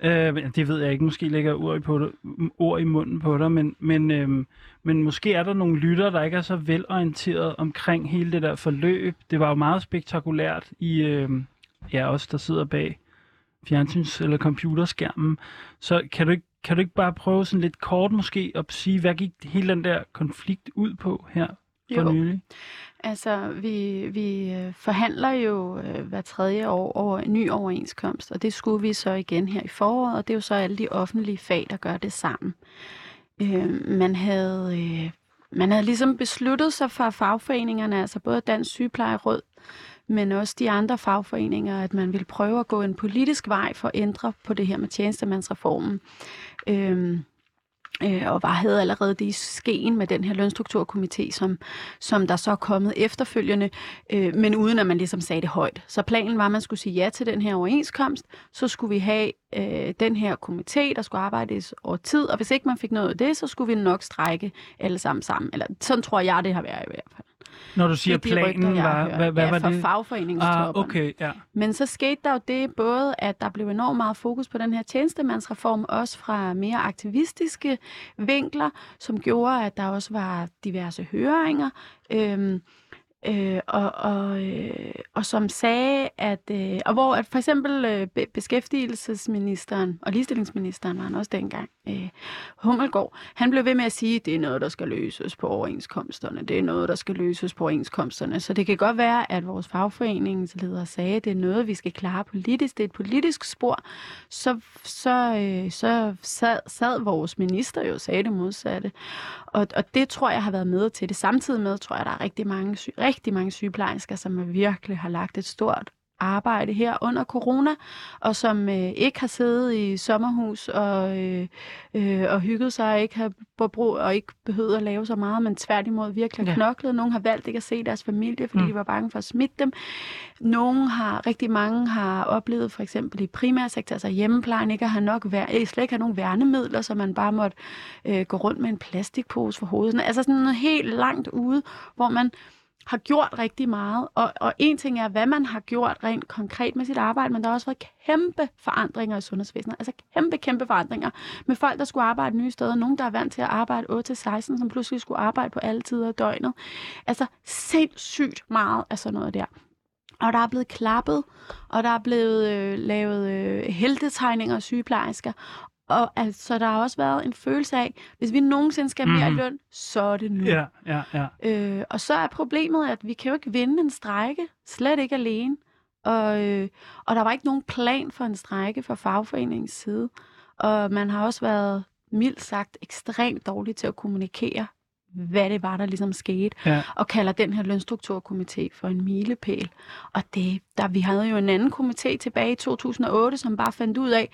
S2: Øh, det ved jeg ikke, måske lægger ord i, på det, ord i munden på dig, men, men, øh, men måske er der nogle lytter, der ikke er så velorienteret omkring hele det der forløb. Det var jo meget spektakulært i øh, ja, os, der sidder bag fjernsyns- eller computerskærmen. Så kan du, ikke, kan du ikke bare prøve sådan lidt kort måske at sige, hvad gik hele den der konflikt ud på her for
S4: Jo.
S2: nylig?
S4: Altså, vi, vi øh, forhandler jo øh, hver tredje år over en ny overenskomst, og det skulle vi så igen her i foråret, og det er jo så alle de offentlige fag, der gør det sammen. Øh, man havde... Øh, man havde ligesom besluttet sig fra fagforeningerne, altså både Dansk Sygeplejeråd, men også de andre fagforeninger, at man ville prøve at gå en politisk vej for at ændre på det her med tjenestemandsreformen. Øhm, øh, og var, havde allerede det i skeen med den her lønstrukturkomité, som, som der så er kommet efterfølgende, øh, men uden at man ligesom sagde det højt. Så planen var, at man skulle sige ja til den her overenskomst, så skulle vi have øh, den her komité, der skulle arbejdes over tid, og hvis ikke man fik noget af det, så skulle vi nok strække alle sammen sammen. Eller sådan tror jeg, det har været i hvert fald.
S2: Når du siger
S4: Det de
S2: planen,
S4: rygter,
S2: var, hvad, hvad
S4: ja,
S2: var
S4: fra
S2: det?
S4: fagforeningstopperne.
S2: Ah, okay, ja.
S4: Men så skete der jo det både, at der blev enormt meget fokus på den her tjenestemandsreform, også fra mere aktivistiske vinkler, som gjorde, at der også var diverse høringer. Øhm, Øh, og, og, øh, og som sagde, at, øh, og hvor at for eksempel øh, beskæftigelsesministeren og ligestillingsministeren var han også dengang, øh, Hummelgaard, han blev ved med at sige, at det er noget, der skal løses på overenskomsterne. Det er noget, der skal løses på overenskomsterne. Så det kan godt være, at vores fagforeningsleder sagde, at det er noget, vi skal klare politisk. Det er et politisk spor. Så, så, øh, så sad, sad vores minister jo og sagde det modsatte. Og, og det tror jeg har været med til det. Samtidig med, tror jeg, der er rigtig mange, syge rigtig mange sygeplejersker, som virkelig har lagt et stort arbejde her under corona, og som øh, ikke har siddet i sommerhus og, øh, øh, og hygget sig og ikke har brug og ikke behøvet at lave så meget, men tværtimod virkelig har
S3: Ja.
S4: knoklet. Nogle har valgt ikke at se deres familie, fordi
S3: Mm.
S4: de var bange for at smitte dem. Nogle har, rigtig mange har oplevet for eksempel i primærsektor, altså hjemmeplejen, ikke at have nok vær, eh, slet ikke have nogen værnemidler, så man bare måtte øh, gå rundt med en plastikpose for hovedet. Altså sådan noget helt langt ude, hvor man har gjort rigtig meget. Og, og en ting er, hvad man har gjort rent konkret med sit arbejde, men der har også været kæmpe forandringer i sundhedsvæsenet. Altså kæmpe, kæmpe forandringer med folk, der skulle arbejde nye steder. Nogen, der er vant til at arbejde 8-16, som pludselig skulle arbejde på alle tider af døgnet. Altså sindssygt meget af sådan noget der. Og der er blevet klappet, og der er blevet øh, lavet øh, heltetegninger af sygeplejersker. Og altså, der har også været en følelse af, hvis vi nogensinde skal have mere
S2: Mhm.
S4: løn, så er det nu.
S2: Ja, ja, ja.
S4: Øh, og så er problemet, at vi kan jo ikke vinde en strejke, slet ikke alene. Og, øh, og der var ikke nogen plan for en strejke fra fagforeningens side. Og man har også været mildt sagt ekstremt dårlig til at kommunikere, hvad det var, der ligesom skete.
S2: Ja.
S4: Og kalder den her lønstrukturkomité for en milepæl. Og det, der, vi havde jo en anden komité tilbage i 2008, som bare fandt ud af,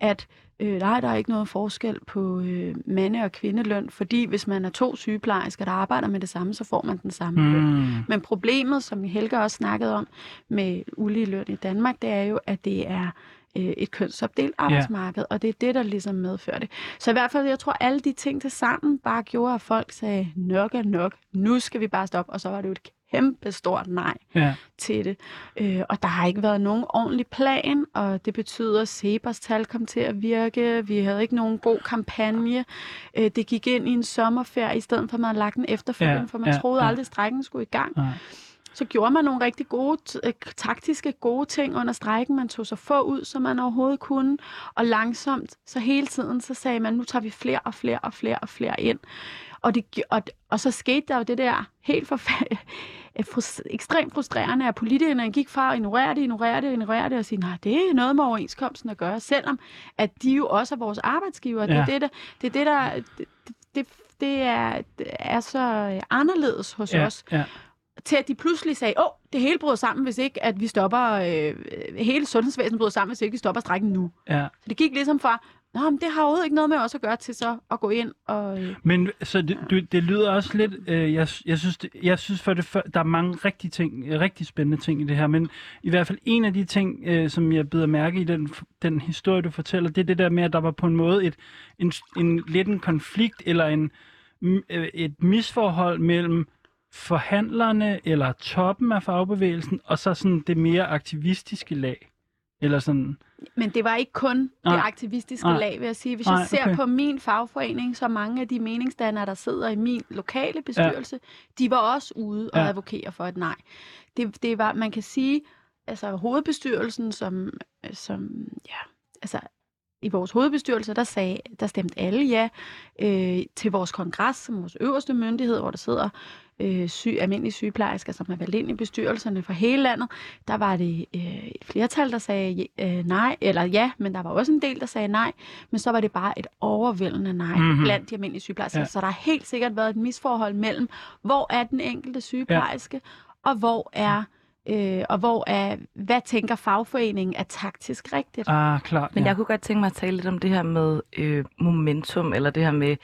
S4: at øh, nej, der er ikke noget forskel på øh, mande- og kvindeløn, fordi hvis man er to sygeplejersker, der arbejder med det samme, så får man den samme mm. løn.
S2: Mm.
S4: Men problemet, som Helga også snakkede om med ulige løn i Danmark, det er jo, at det er øh, et kønsopdelt arbejdsmarked, ja. og det er det, der ligesom medfører det. Så i hvert fald, jeg tror, alle de ting til sammen bare gjorde, at folk sagde, nok er nok, nu skal vi bare stoppe, og så var det jo et kæmpe stort nej
S2: Ja.
S4: til det. Øh, og der har ikke været nogen ordentlig plan, og det betyder, at Sebers tal kom til at virke. Vi havde ikke nogen god kampagne. Øh, det gik ind i en sommerferie, i stedet for at man havde lagt den efterfølgende,
S2: Ja,
S4: for man
S2: ja,
S4: troede
S2: ja.
S4: aldrig, at strækken skulle i gang.
S2: Nej.
S4: Så gjorde man nogle rigtig gode, øh, taktiske gode ting under strækken. Man tog så få ud, som man overhovedet kunne. Og langsomt, så hele tiden, så sagde man, nu tager vi flere og flere og flere og flere ind. Og, det, og, og så skete der jo det der helt forfærdeligt, ekstremt frustrerende, at politikerne gik fra at ignorere det, ignorere det, ignorere det, og sige, nej, det er noget med overenskomsten at gøre, selvom at de jo også er vores arbejdsgiver. Det
S2: Ja.
S4: er det, der, det, er det, der det, det, det er, det er så anderledes hos
S2: Ja,
S4: os
S2: ja.
S4: til at de pludselig sagde, åh, det hele bryder sammen, hvis ikke at vi stopper, øh, hele sundhedsvæsenet bryder sammen, hvis ikke vi stopper strækken nu.
S2: ja.
S4: Så det gik ligesom fra, Nå, men det har overhovedet ikke noget med os at gøre til så at gå ind og... Øh.
S2: Men så det, du, det lyder også lidt, øh, jeg, jeg, synes, det, jeg synes for det, for, der er mange rigtig ting, øh, rigtig spændende ting i det her, men i hvert fald en af de ting, øh, som jeg bider mærke i den, den historie, du fortæller, det er det der med, at der var på en måde et, en, en lidt en konflikt eller en, øh, et misforhold mellem forhandlerne eller toppen af fagbevægelsen, og så sådan det mere aktivistiske lag. Eller sådan,
S4: Men det var ikke kun det aktivistiske
S2: Nej.
S4: lag, vil jeg sige. Hvis
S2: Nej,
S4: jeg ser
S2: okay.
S4: på min fagforening, så mange af de meningsdannere, der sidder i min lokale bestyrelse, de var også ude og
S2: Ja.
S4: advokere for et nej. Det, det var, man kan sige, altså hovedbestyrelsen, som, som ja, altså i vores hovedbestyrelse, der, sagde, der stemte alle ja øh, til vores kongres, som vores øverste myndighed, hvor der sidder øh, syg, almindelige sygeplejersker, som er valgt ind i bestyrelserne for hele landet. Der var det øh, et flertal, der sagde øh, nej, eller ja, men der var også en del, der sagde nej. Men så var det bare et overvældende nej
S2: Mhm.
S4: mm-hmm. blandt de almindelige sygeplejersker.
S2: Ja.
S4: Så der har helt sikkert været et misforhold mellem, hvor er den enkelte sygeplejerske, ja. og hvor er Øh, og hvor er, hvad tænker fagforeningen er taktisk rigtigt?
S2: ah, klart.
S3: Men
S2: ja.
S3: jeg kunne godt tænke mig at tale lidt om det her med øh, momentum, eller det her med,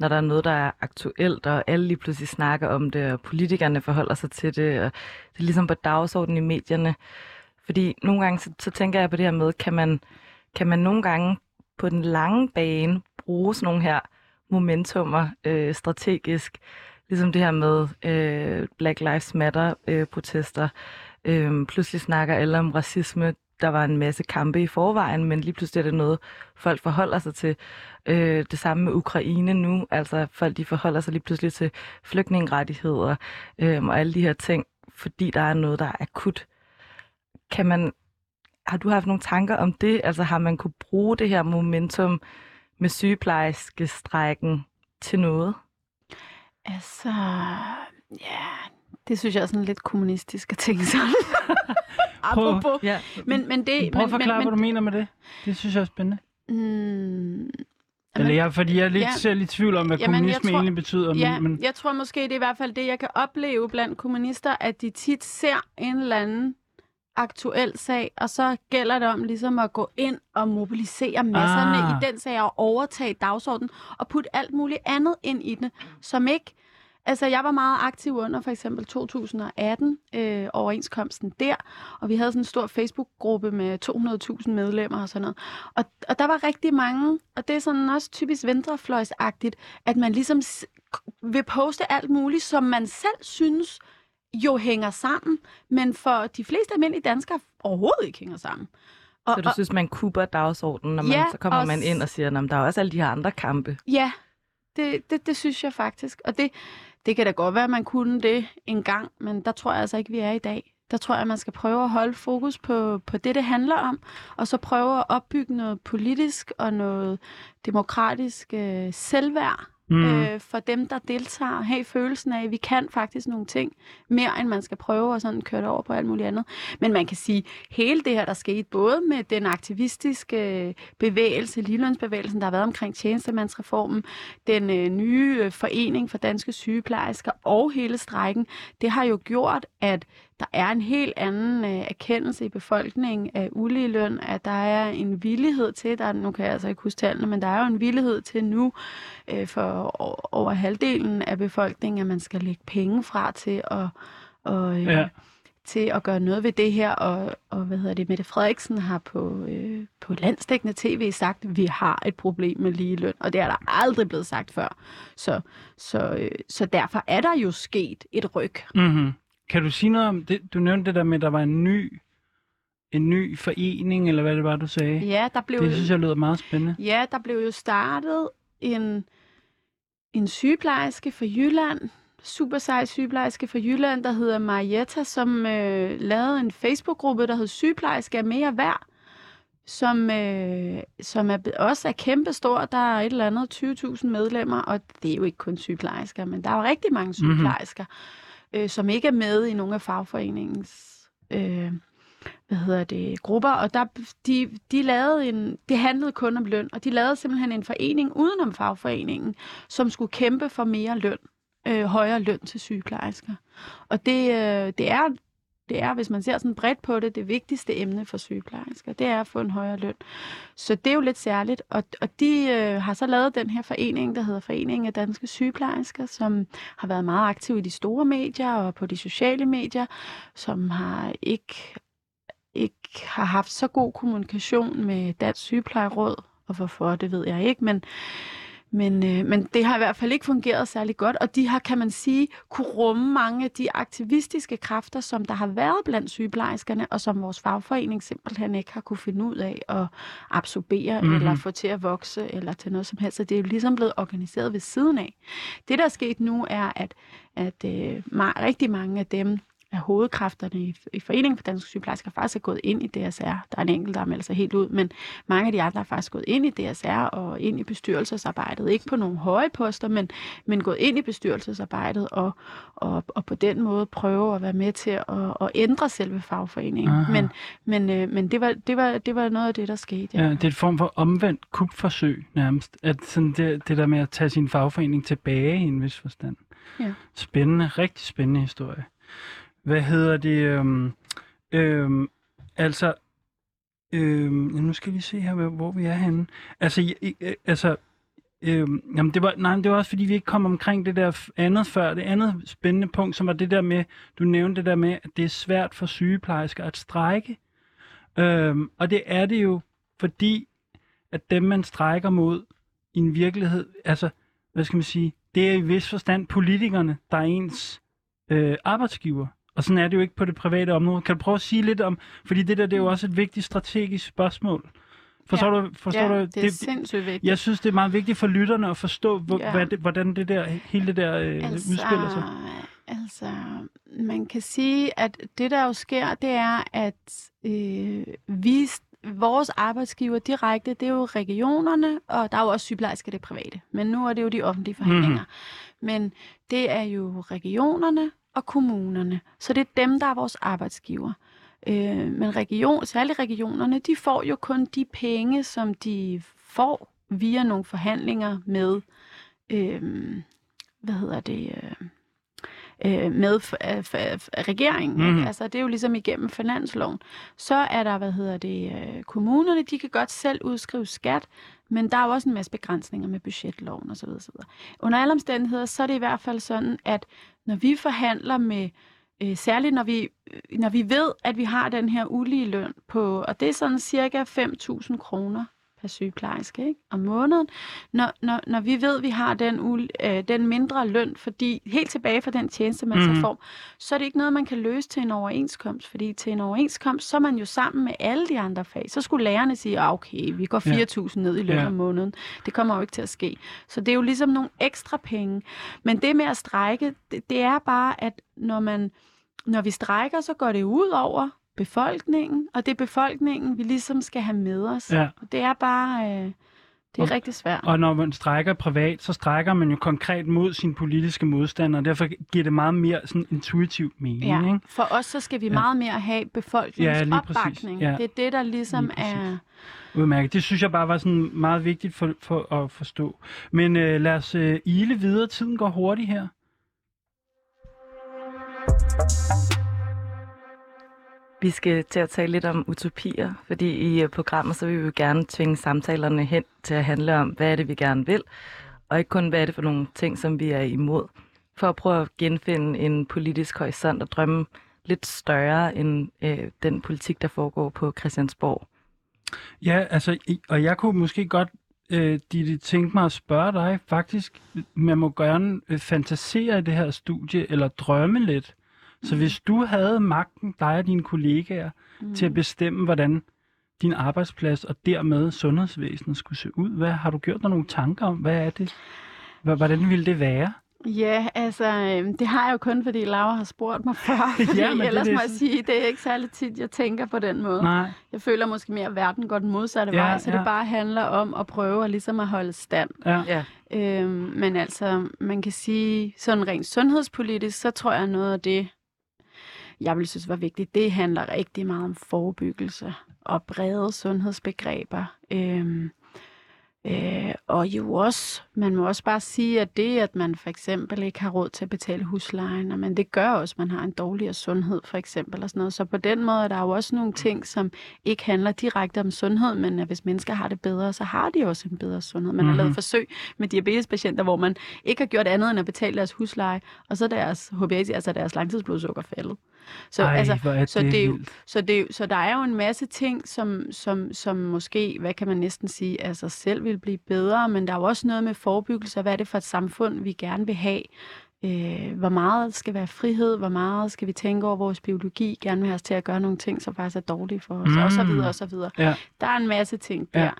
S3: når der er noget, der er aktuelt, og alle lige pludselig snakker om det, og politikerne forholder sig til det, og det er ligesom på dagsordenen i medierne. Fordi nogle gange, så, så tænker jeg på det her med, kan man, kan man nogle gange på den lange bane bruge sådan nogle her momentummer øh, strategisk, ligesom det her med øh, Black Lives Matter-protester. Øh, Øhm, pludselig snakker alle om racisme, der var en masse kampe i forvejen, men lige pludselig er det noget, folk forholder sig til. Øh, det samme med Ukraine nu, altså folk de forholder sig lige pludselig til flygtningerettigheder øhm, og alle de her ting, fordi der er noget, der er akut. Kan man, har du haft nogle tanker om det? Altså har man kunne bruge det her momentum med sygeplejerskestrækken til noget?
S4: Altså, ja, det synes jeg er sådan lidt kommunistisk at tænke sådan. Apropos.
S3: Ja.
S4: Men, men det...
S2: Prøv at forklare,
S4: men,
S2: hvad du mener med det. Det synes jeg er spændende.
S4: Mm,
S2: Eller jeg, fordi jeg er lidt
S4: Ja.
S2: selv i tvivl om, hvad
S4: Jamen,
S2: kommunisme
S4: tror-
S2: egentlig betyder.
S4: Ja,
S2: Men, men,
S4: jeg tror måske, det er i hvert fald det, jeg kan opleve blandt kommunister, at de tit ser en eller anden aktuel sag, og så gælder det om ligesom at gå ind og mobilisere masserne
S2: ah.
S4: i den sag og overtage dagsordenen og putte alt muligt andet ind i den, som ikke... Altså, jeg var meget aktiv under for eksempel 2018 øh, overenskomsten der, og vi havde sådan en stor Facebook-gruppe med 200.000 medlemmer og sådan noget. Og, og der var rigtig mange, og det er sådan også typisk venstrefløjsagtigt, at man ligesom vil poste alt muligt, som man selv synes jo hænger sammen, men for de fleste almindelige danskere overhovedet ikke hænger sammen. Og,
S3: Så du synes, man kupper dagsordenen, når man,
S4: Ja,
S3: så kommer
S4: og
S3: man ind og siger, at der er også alle de her andre kampe.
S4: Ja, det, det, det synes jeg faktisk. Og det, det kan da godt være, at man kunne det en gang, men der tror jeg altså ikke, vi er i dag. Der tror jeg, at man skal prøve at holde fokus på, på det, det handler om, og så prøve at opbygge noget politisk og noget demokratisk øh, selvværd
S2: mm,
S4: øh, for dem, der deltager, have følelsen af, at vi kan faktisk nogle ting mere, end man skal prøve og sådan køre det over på alt muligt andet. Men man kan sige, hele det her, der skete, både med den aktivistiske bevægelse, ligelønsbevægelsen, der har været omkring tjenestemandsreformen, den øh, nye øh, forening for danske sygeplejersker og hele strækken, det har jo gjort, at der er en helt anden øh, erkendelse i befolkningen af uligeløn, at der er en villighed til, der, nu kan jeg altså ikke huske tallene, men der er jo en villighed til nu øh, for over halvdelen af befolkningen, at man skal lægge penge fra til at, og, øh,
S2: Ja.
S4: til at gøre noget ved det her. Og, og hvad hedder det, Mette Frederiksen har på, øh, på landsdækkende tv sagt, at vi har et problem med ligeløn, og det er der aldrig blevet sagt før. Så, så, øh, så derfor er der jo sket et ryg.
S2: mm-hmm. Kan du sige noget om det? Du nævnte det der med, at der var en ny, en ny forening, eller hvad det var, du sagde.
S4: Ja, der blev
S2: Det synes jeg lyder meget spændende.
S4: Ja, der blev jo startet en, en sygeplejerske fra Jylland, super sej sygeplejerske fra Jylland, der hedder Marietta, som øh, lavede en Facebook-gruppe, der hed Sygeplejerske er mere værd, som, øh, som er, også er kæmpestor. Der er et eller andet 20.000 medlemmer, og det er jo ikke kun sygeplejersker, men der er jo rigtig mange sygeplejersker, mm-hmm øh, som ikke er med i nogle af fagforeningens... Øh, hvad hedder det, grupper, og der, de, de lavede en, det handlede kun om løn, og de lavede simpelthen en forening udenom fagforeningen, som skulle kæmpe for mere løn, øh, højere løn til sygeplejersker. Og det, øh, det er det er, hvis man ser sådan bredt på det, det vigtigste emne for sygeplejersker, det er at få en højere løn. Så det er jo lidt særligt, og, og de øh, har så lavet den her forening, der hedder Foreningen af Danske Sygeplejersker, som har været meget aktiv i de store medier og på de sociale medier, som har ikke, ikke har haft så god kommunikation med Dansk Sygeplejeråd, og hvorfor, det ved jeg ikke, men men, øh, men det har i hvert fald ikke fungeret særlig godt, og de har, kan man sige, kunne rumme mange af de aktivistiske kræfter, som der har været blandt sygeplejerskerne, og som vores fagforening simpelthen ikke har kunne finde ud af at absorbere, mm-hmm. eller få til at vokse, eller til noget som helst. Så det er jo ligesom blevet organiseret ved siden af. Det, der er sket nu, er, at, at øh, rigtig mange af dem, af hovedkræfterne i, i Foreningen for Danske Sygeplejersker faktisk er gået ind i DSR. Der er en enkelt, der har meldt sig helt ud, men mange af de andre er faktisk gået ind i DSR og ind i bestyrelsesarbejdet. Ikke på nogle høje poster, men, men gået ind i bestyrelsesarbejdet og, og, og på den måde prøve at være med til at, at ændre selve fagforeningen. Aha. Men, men, øh, men det, var, det, var, det var noget af det, der skete.
S2: Ja. ja, det er et form for omvendt kupforsøg nærmest. At sådan det, det der med at tage sin fagforening tilbage i en vis forstand. Ja. Spændende, rigtig spændende historie. Hvad hedder det? Øhm, øhm, altså, øhm, nu skal vi se her, hvor vi er henne. Altså, jeg, øh, altså Øhm, jamen det var, nej, det var også fordi, vi ikke kom omkring det der andet før. Det andet spændende punkt, som var det der med, du nævnte det der med, at det er svært for sygeplejersker at strække. Øhm, og det er det jo, fordi at dem, man strækker mod i en virkelighed, altså, hvad skal man sige, det er i vis forstand politikerne, der er ens øh, arbejdsgiver. Og sådan er det jo ikke på det private område. Kan du prøve at sige lidt om, fordi det der det er jo også et vigtigt strategisk spørgsmål. Forstår
S4: ja.
S2: du? Forstår
S4: ja,
S2: du?
S4: det er det, sindssygt vigtigt.
S2: Jeg synes, det er meget vigtigt for lytterne at forstå, hvor, ja. hvad det, hvordan det der, hele det der øh, altså, udspiller sig.
S4: Altså, man kan sige, at det der jo sker, det er, at øh, vi vores arbejdsgiver direkte, det er jo regionerne, og der er jo også sygeplejersker det private. Men nu er det jo de offentlige forhandlinger. Mm-hmm. Men det er jo regionerne, og kommunerne. Så det er dem, der er vores arbejdsgiver. Øh, men region, særligt regionerne, de får jo kun de penge, som de får via nogle forhandlinger med, øh, hvad hedder det, øh, øh med f- f- f- regeringen. Mm. Altså, det er jo ligesom igennem finansloven. Så er der, hvad hedder det, øh, kommunerne, de kan godt selv udskrive skat, men der er jo også en masse begrænsninger med budgetloven osv. osv. Under alle omstændigheder, så er det i hvert fald sådan, at når vi forhandler med, øh, særligt når vi, øh, når vi ved, at vi har den her ulige løn på, og det er sådan cirka 5.000 kroner per sygeplejerske ikke? om måneden, når, når, når vi ved, at vi har den, ul, øh, den mindre løn, fordi helt tilbage fra den tjeneste, man mm. så får, så er det ikke noget, man kan løse til en overenskomst, fordi til en overenskomst, så er man jo sammen med alle de andre fag. Så skulle lærerne sige, ah, okay, vi går 4.000 ja. ned i løn ja. om måneden. Det kommer jo ikke til at ske. Så det er jo ligesom nogle ekstra penge. Men det med at strække, det, det er bare, at når man når vi strækker, så går det ud over befolkningen, og det er befolkningen, vi ligesom skal have med os. Ja. Og det er bare... Øh, det er og, rigtig svært.
S2: Og når man strækker privat, så strækker man jo konkret mod sin politiske modstander, og derfor giver det meget mere sådan intuitiv mening. Ja. Ikke?
S4: For os så skal vi ja. meget mere have befolkningens ja, opbakning. Ja. Det er det, der ligesom er...
S2: Udmærket. Det synes jeg bare var sådan meget vigtigt for, for at forstå. Men øh, lad os øh, ile videre. Tiden går hurtigt her.
S3: Vi skal til at tale lidt om utopier, fordi i øh, programmet så vil vi jo gerne tvinge samtalerne hen til at handle om, hvad er det, vi gerne vil, og ikke kun, hvad er det for nogle ting, som vi er imod, for at prøve at genfinde en politisk horisont og drømme lidt større end øh, den politik, der foregår på Christiansborg.
S2: Ja, altså, og jeg kunne måske godt øh, Ditte, tænke mig at spørge dig, faktisk, man må gerne øh, fantasere i det her studie, eller drømme lidt, så hvis du havde magten, dig og dine kollegaer, mm. til at bestemme, hvordan din arbejdsplads og dermed sundhedsvæsenet skulle se ud, hvad har du gjort dig nogle tanker om? Hvad er det? Hvordan ville det være?
S4: Ja, altså, øhm, det har jeg jo kun, fordi Laura har spurgt mig før. Fordi ja, ellers det, må jeg sige, det er ikke særlig tit, jeg tænker på den måde.
S2: Nej.
S4: Jeg føler måske mere, at verden går den modsatte ja, vej, så ja. det bare handler om at prøve at, ligesom at holde stand.
S2: Ja. ja.
S4: Øhm, men altså, man kan sige, sådan rent sundhedspolitisk, så tror jeg noget af det, jeg vil synes var vigtigt, det handler rigtig meget om forebyggelse og brede sundhedsbegreber. Øhm, Øh, og jo også, man må også bare sige, at det, at man for eksempel ikke har råd til at betale huslejen, men det gør også, at man har en dårligere sundhed for eksempel. Og sådan noget. Så på den måde er der jo også nogle ting, som ikke handler direkte om sundhed, men at hvis mennesker har det bedre, så har de også en bedre sundhed. Man mm-hmm. har lavet forsøg med diabetespatienter, hvor man ikke har gjort andet end at betale deres husleje, og så deres HbA, altså deres langtidsblodsukker faldet.
S2: Så, Ej, altså, det så, det er jo,
S4: så, det, så der er jo en masse ting, som, som, som måske, hvad kan man næsten sige, af sig selv vil blive bedre, men der er jo også noget med forebyggelse, hvad er det for et samfund, vi gerne vil have. Øh, hvor meget skal være frihed, hvor meget skal vi tænke over vores biologi, gerne vil have os til at gøre nogle ting, som faktisk er dårlige for os, mm. og så videre, og så videre. Ja. Der er en masse ting der.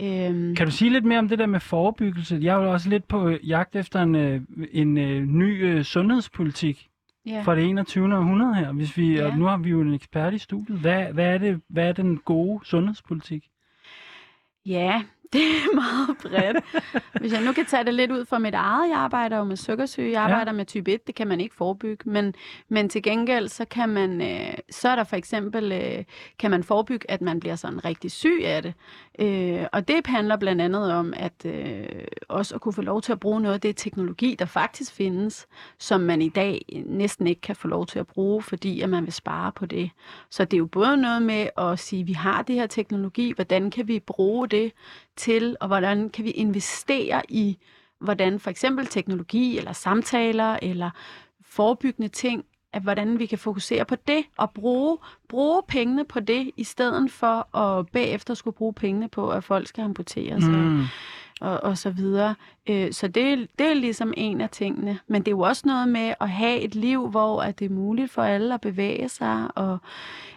S2: Ja. Øhm. Kan du sige lidt mere om det der med forebyggelse? Jeg er jo også lidt på jagt efter en, øh, en, en øh, ny uh, sundhedspolitik ja. fra det 21. århundrede her. Hvis vi, ja. og nu har vi jo en ekspert i studiet. Hvad, hvad, er det, hvad er den gode sundhedspolitik?
S4: Ja, det er meget bredt. Hvis jeg nu kan tage det lidt ud fra mit eget, jeg arbejder jo med sukkersyge, jeg arbejder ja. med type 1, det kan man ikke forebygge, men, men til gengæld, så kan man, øh, så er der for eksempel, øh, kan man forebygge, at man bliver sådan rigtig syg af det. Øh, og det handler blandt andet om, at øh, også at kunne få lov til at bruge noget af det teknologi, der faktisk findes, som man i dag næsten ikke kan få lov til at bruge, fordi at man vil spare på det. Så det er jo både noget med at sige, at vi har det her teknologi, hvordan kan vi bruge det til, og hvordan kan vi investere i, hvordan for eksempel teknologi eller samtaler eller forebyggende ting, at hvordan vi kan fokusere på det og bruge, bruge pengene på det, i stedet for at bagefter skulle bruge pengene på, at folk skal amputeres mm og, og, så videre. Øh, så det, det er ligesom en af tingene. Men det er jo også noget med at have et liv, hvor at det er muligt for alle at bevæge sig, og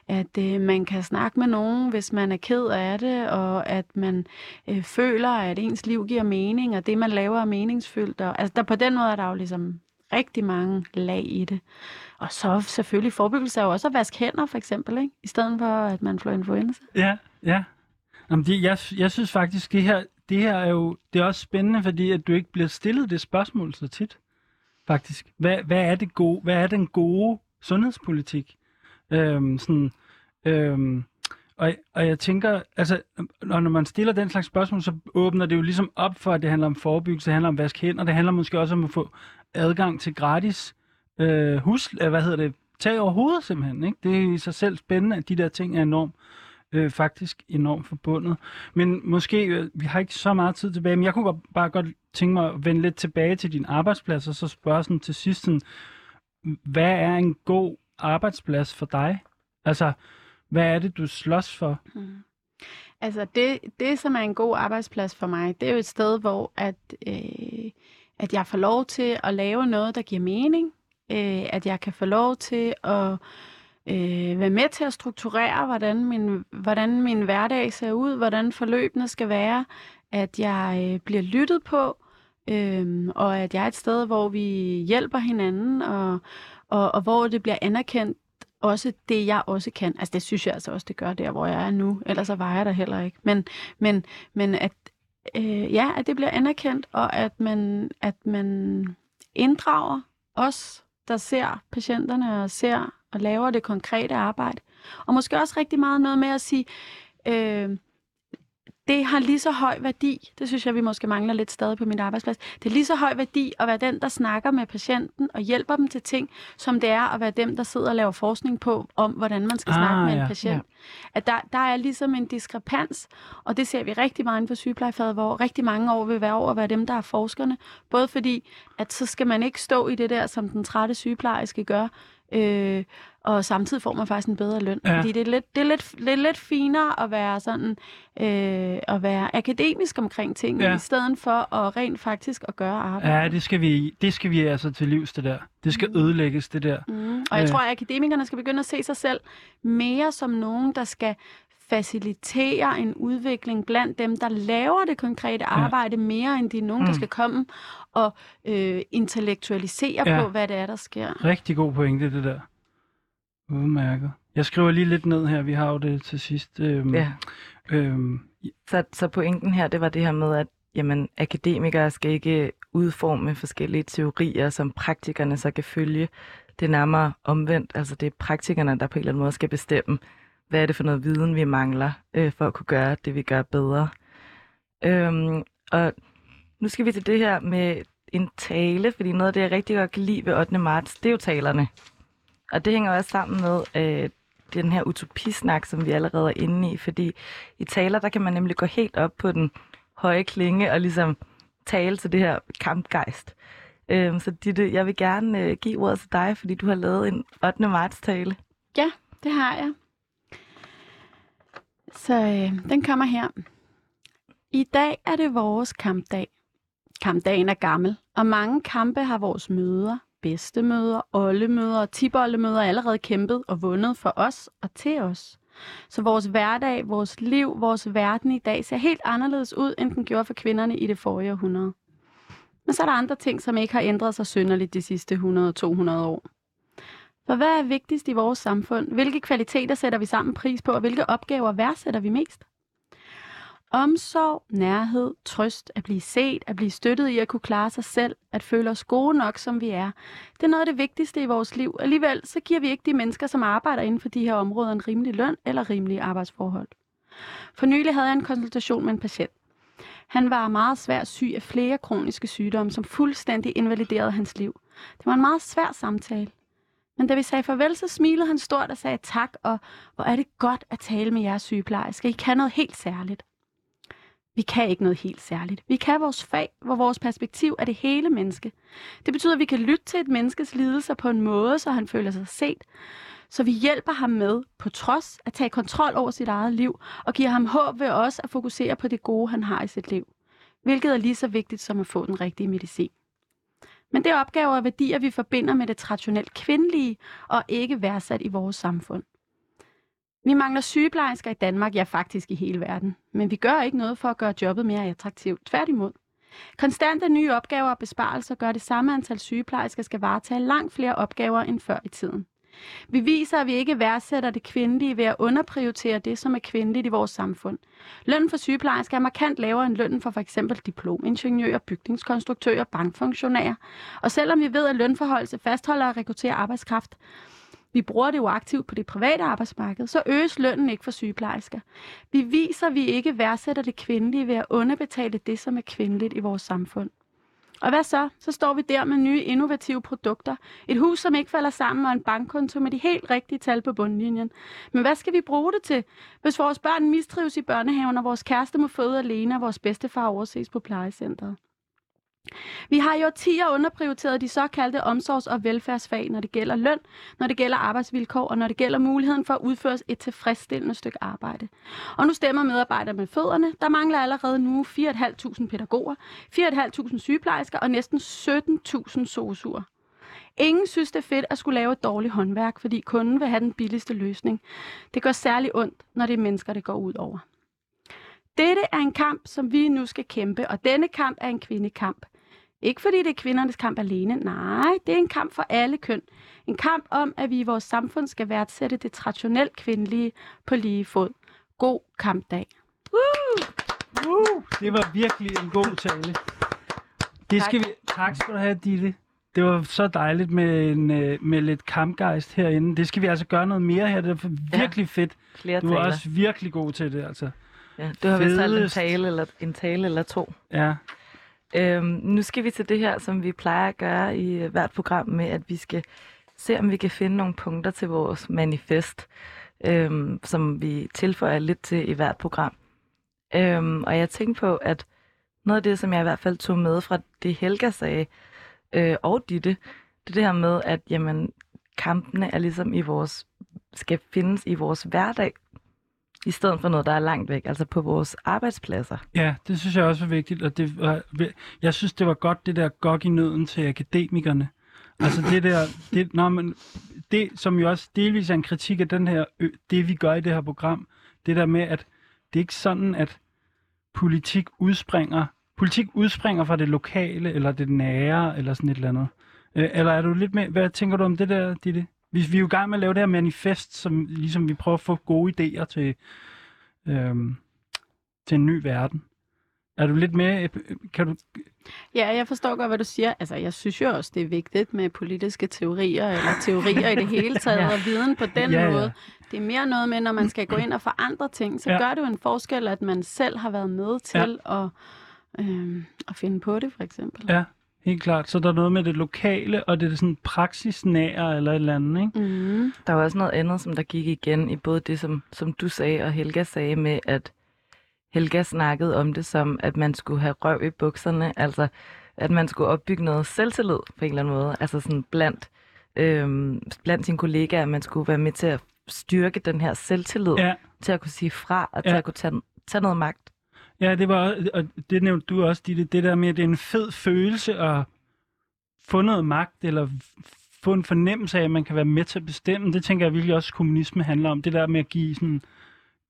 S4: at øh, man kan snakke med nogen, hvis man er ked af det, og at man øh, føler, at ens liv giver mening, og det, man laver, er meningsfyldt. Og, altså, der, på den måde er der jo ligesom rigtig mange lag i det. Og så selvfølgelig forebyggelse er jo også at vaske hænder, for eksempel, ikke? i stedet for, at man får influenza.
S2: Ja, ja. Jamen, det, jeg, jeg synes faktisk, det her, det her er jo det er også spændende, fordi at du ikke bliver stillet det spørgsmål så tit, faktisk. Hvad, hvad, er, det gode, hvad er den gode sundhedspolitik? Øhm, sådan, øhm, og, og jeg tænker, altså, når, når man stiller den slags spørgsmål, så åbner det jo ligesom op for, at det handler om forebyggelse, det handler om vask hænder, det handler måske også om at få adgang til gratis øh, hus, øh, hvad hedder det, tag over hovedet simpelthen. Ikke? Det er i sig selv spændende, at de der ting er enormt øh, faktisk enormt forbundet. Men måske, øh, vi har ikke så meget tid tilbage, men jeg kunne godt, bare godt tænke mig at vende lidt tilbage til din arbejdsplads, og så spørge sådan til sidst, sådan, hvad er en god arbejdsplads for dig? Altså, hvad er det, du slås for? Mm.
S4: Altså, det, det, som er en god arbejdsplads for mig, det er jo et sted, hvor at, øh, at jeg får lov til at lave noget, der giver mening. Øh, at jeg kan få lov til at øh, være med til at strukturere, hvordan min, hvordan min hverdag ser ud, hvordan forløbene skal være. At jeg øh, bliver lyttet på, øh, og at jeg er et sted, hvor vi hjælper hinanden, og, og, og hvor det bliver anerkendt, også det, jeg også kan. Altså, det synes jeg altså også, det gør der, hvor jeg er nu. Ellers så var jeg der heller ikke. Men, men, men at, øh, ja, at det bliver anerkendt, og at man, at man inddrager os, der ser patienterne og ser og laver det konkrete arbejde. Og måske også rigtig meget noget med at sige, øh, det har lige så høj værdi, det synes jeg, vi måske mangler lidt stadig på min arbejdsplads, det er lige så høj værdi at være den, der snakker med patienten og hjælper dem til ting, som det er at være dem, der sidder og laver forskning på, om hvordan man skal ah, snakke med en ja, patient. Ja. At der, der er ligesom en diskrepans, og det ser vi rigtig meget inden for sygeplejefaget, hvor rigtig mange år vil være over at være dem, der er forskerne. Både fordi, at så skal man ikke stå i det der, som den trætte sygeplejerske gør, øh, og samtidig får man faktisk en bedre løn. Ja. Fordi det er lidt, det er lidt, det er lidt finere at være sådan, øh, at være akademisk omkring ting, ja. i stedet for at rent faktisk at gøre arbejde.
S2: Ja, det skal vi, det skal vi altså til livs, det der. Det skal mm. ødelægges, det der.
S4: Mm. Og jeg øh. tror, at akademikerne skal begynde at se sig selv mere som nogen, der skal facilitere en udvikling blandt dem, der laver det konkrete arbejde, ja. mere end de er nogen, mm. der skal komme og øh, intellektualisere ja. på, hvad det er, der sker.
S2: Rigtig god pointe, det der. Udmærket. Jeg skriver lige lidt ned her, vi har jo det til sidst. Øhm, ja.
S3: øhm, så, så pointen her, det var det her med, at jamen, akademikere skal ikke udforme forskellige teorier, som praktikerne så kan følge. Det er nærmere omvendt, altså det er praktikerne, der på en eller anden måde skal bestemme, hvad er det for noget viden, vi mangler, øh, for at kunne gøre det, vi gør bedre. Øhm, og nu skal vi til det her med en tale, fordi noget af det, jeg rigtig godt kan lide ved 8. marts, det er jo talerne. Og det hænger også sammen med øh, den her utopisnak, som vi allerede er inde i, fordi i taler, der kan man nemlig gå helt op på den høje klinge og ligesom tale til det her kampgejst. Øhm, så Ditte, jeg vil gerne øh, give ordet til dig, fordi du har lavet en 8. marts tale.
S4: Ja, det har jeg. Så øh, den kommer her. I dag er det vores kampdag. Kampdagen er gammel, og mange kampe har vores møder, bedstemøder, oldemøder og tibollemøder allerede kæmpet og vundet for os og til os. Så vores hverdag, vores liv, vores verden i dag ser helt anderledes ud, end den gjorde for kvinderne i det forrige århundrede. Men så er der andre ting, som ikke har ændret sig synderligt de sidste 100-200 år. For hvad er vigtigst i vores samfund? Hvilke kvaliteter sætter vi sammen pris på, og hvilke opgaver værdsætter vi mest? Omsorg, nærhed, trøst, at blive set, at blive støttet i at kunne klare sig selv, at føle os gode nok, som vi er. Det er noget af det vigtigste i vores liv. Alligevel så giver vi ikke de mennesker, som arbejder inden for de her områder, en rimelig løn eller rimelige arbejdsforhold. For nylig havde jeg en konsultation med en patient. Han var meget svært syg af flere kroniske sygdomme, som fuldstændig invaliderede hans liv. Det var en meget svær samtale. Men da vi sagde farvel, så smilede han stort og sagde tak, og hvor er det godt at tale med jeres sygeplejersker. I kan noget helt særligt. Vi kan ikke noget helt særligt. Vi kan vores fag, hvor vores perspektiv er det hele menneske. Det betyder, at vi kan lytte til et menneskes lidelser på en måde, så han føler sig set. Så vi hjælper ham med, på trods, at tage kontrol over sit eget liv, og giver ham håb ved også at fokusere på det gode, han har i sit liv. Hvilket er lige så vigtigt som at få den rigtige medicin. Men det er opgaver og værdier, vi forbinder med det traditionelt kvindelige og ikke værdsat i vores samfund. Vi mangler sygeplejersker i Danmark, ja faktisk i hele verden. Men vi gør ikke noget for at gøre jobbet mere attraktivt. Tværtimod. Konstante nye opgaver og besparelser gør det samme antal sygeplejersker skal varetage langt flere opgaver end før i tiden. Vi viser, at vi ikke værdsætter det kvindelige ved at underprioritere det, som er kvindeligt i vores samfund. Lønnen for sygeplejersker er markant lavere end lønnen for f.eks. diplomingeniører, bygningskonstruktører, bankfunktionærer. Og selvom vi ved, at lønforholdelse fastholder og rekrutterer arbejdskraft, vi bruger det jo aktivt på det private arbejdsmarked, så øges lønnen ikke for sygeplejersker. Vi viser, at vi ikke værdsætter det kvindelige ved at underbetale det, som er kvindeligt i vores samfund. Og hvad så? Så står vi der med nye innovative produkter. Et hus, som ikke falder sammen, og en bankkonto med de helt rigtige tal på bundlinjen. Men hvad skal vi bruge det til? Hvis vores børn mistrives i børnehaven, og vores kæreste må føde alene, og vores bedstefar overses på plejecentret. Vi har jo 10 år underprioriteret de såkaldte omsorgs- og velfærdsfag, når det gælder løn, når det gælder arbejdsvilkår og når det gælder muligheden for at udføre et tilfredsstillende stykke arbejde. Og nu stemmer medarbejdere med fødderne. Der mangler allerede nu 4.500 pædagoger, 4.500 sygeplejersker og næsten 17.000 sosuer. Ingen synes, det er fedt at skulle lave et dårligt håndværk, fordi kunden vil have den billigste løsning. Det gør særlig ondt, når det er mennesker, det går ud over. Dette er en kamp, som vi nu skal kæmpe, og denne kamp er en kvindekamp. Ikke fordi det er kvindernes kamp alene, nej, det er en kamp for alle køn. En kamp om, at vi i vores samfund skal værdsætte det traditionelt kvindelige på lige fod. God kampdag.
S2: Woo! Woo! Det var virkelig en god tale. Det skal vi... Tak skal du have, Ditte. Det var så dejligt med, en, øh, med lidt kampgejst herinde. Det skal vi altså gøre noget mere her. Det er virkelig ja. fedt.
S3: Flere
S2: Du er
S3: taler.
S2: også virkelig god til det, altså.
S3: Ja, du har vist en tale, eller, en tale eller to.
S2: Ja.
S3: Øhm, nu skal vi til det her, som vi plejer at gøre i øh, hvert program med, at vi skal se, om vi kan finde nogle punkter til vores manifest, øhm, som vi tilføjer lidt til i hvert program. Øhm, og jeg tænkte på, at noget af det, som jeg i hvert fald tog med fra det Helga sagde, øh, og Ditte, det er det her med, at jamen, kampene er ligesom i vores, skal findes i vores hverdag, i stedet for noget, der er langt væk, altså på vores arbejdspladser.
S2: Ja, det synes jeg også er vigtigt, og det var, jeg synes, det var godt, det der gok i nøden til akademikerne. Altså det der, det, når man, det som jo også delvis er en kritik af den her, det vi gør i det her program, det der med, at det er ikke sådan, at politik udspringer, politik udspringer fra det lokale, eller det nære, eller sådan et eller andet. Øh, eller er du lidt med, hvad tænker du om det der, Ditte? Vi, vi er jo i gang med at lave det her manifest, som ligesom vi prøver at få gode idéer til, øhm, til en ny verden. Er du lidt mere... Kan du...
S4: Ja, jeg forstår godt, hvad du siger. Altså, jeg synes jo også, det er vigtigt med politiske teorier, eller teorier i det hele taget, ja. og viden på den
S2: Ja, ja.
S4: måde. Det er mere noget med, når man skal gå ind og forandre ting, så
S2: Ja.
S4: gør det jo en forskel, at man selv har været med til at, øh, at finde på det, for eksempel.
S2: Ja, helt klart. Så der er noget med det lokale, og det er sådan praksisnære eller et eller andet, ikke?
S4: Mm.
S3: Der var også noget andet, som der gik igen i både det, som, som du sagde, og Helga sagde med, at Helga snakkede om det som, at man skulle have røv i bukserne, altså at man skulle opbygge noget selvtillid på en eller anden måde, altså sådan blandt, øhm, blandt sine kollegaer, at man skulle være med til at styrke den her selvtillid,
S2: Ja,
S3: til at kunne sige fra, og
S2: Ja.
S3: til at kunne tage, tage noget magt.
S2: Ja det var, og det nævnte du også, det, det der med, at det er en fed følelse at få noget magt, eller få en fornemmelse af, at man kan være med til at bestemme. Det tænker jeg virkelig også, kommunisme handler om. Det der med at give sådan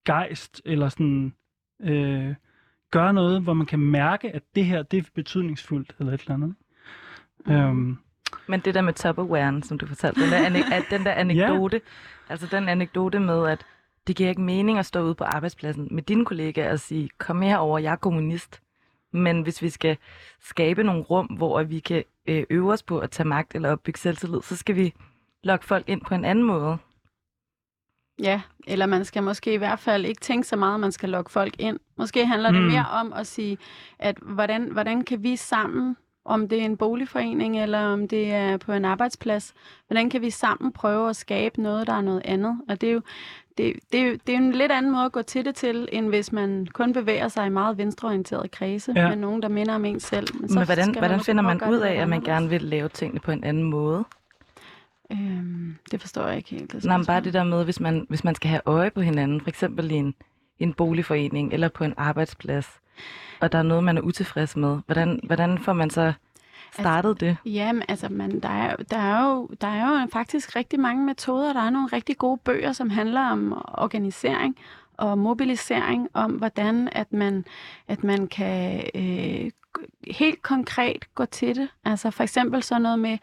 S2: gejst, eller sådan øh, gøre noget, hvor man kan mærke, at det her, det er betydningsfuldt, eller et eller andet. Mm. Øhm,
S3: Men det der med Tupperwaren, som du fortalte, den der, ane- at den der anekdote, altså den anekdote med, at det giver ikke mening at stå ude på arbejdspladsen med dine kollegaer og sige, kom herover, jeg er kommunist. Men hvis vi skal skabe nogle rum, hvor vi kan øh, øve os på at tage magt eller opbygge selvtillid, så skal vi lokke folk ind på en anden måde.
S4: Ja, eller man skal måske i hvert fald ikke tænke så meget, at man skal lokke folk ind. Måske handler det
S2: Mm.
S4: mere om at sige, at hvordan, hvordan kan vi sammen, om det er en boligforening eller om det er på en arbejdsplads, hvordan kan vi sammen prøve at skabe noget, der er noget andet? Og det er jo, det, det, er det er en lidt anden måde at gå til det til, end hvis man kun bevæger sig i meget venstreorienterede kredse,
S2: Ja.
S4: med nogen, der minder om en selv.
S3: Men
S4: så
S3: hvordan,
S4: skal
S3: hvordan finder man ud af, at man gerne vil lave tingene på en anden måde?
S4: Øhm, det forstår jeg ikke helt. Det
S3: Nej, men bare det der med, hvis man, hvis man skal have øje på hinanden, for eksempel i en, en boligforening eller på en arbejdsplads, og der er noget, man er utilfreds med, hvordan, hvordan får man så startet altså, det?
S4: Jamen, altså, man, der, er, der, er jo, der er jo faktisk rigtig mange metoder. Der er nogle rigtig gode bøger, som handler om organisering og mobilisering, om hvordan at man, at man kan øh, helt konkret gå til det. Altså for eksempel sådan noget med,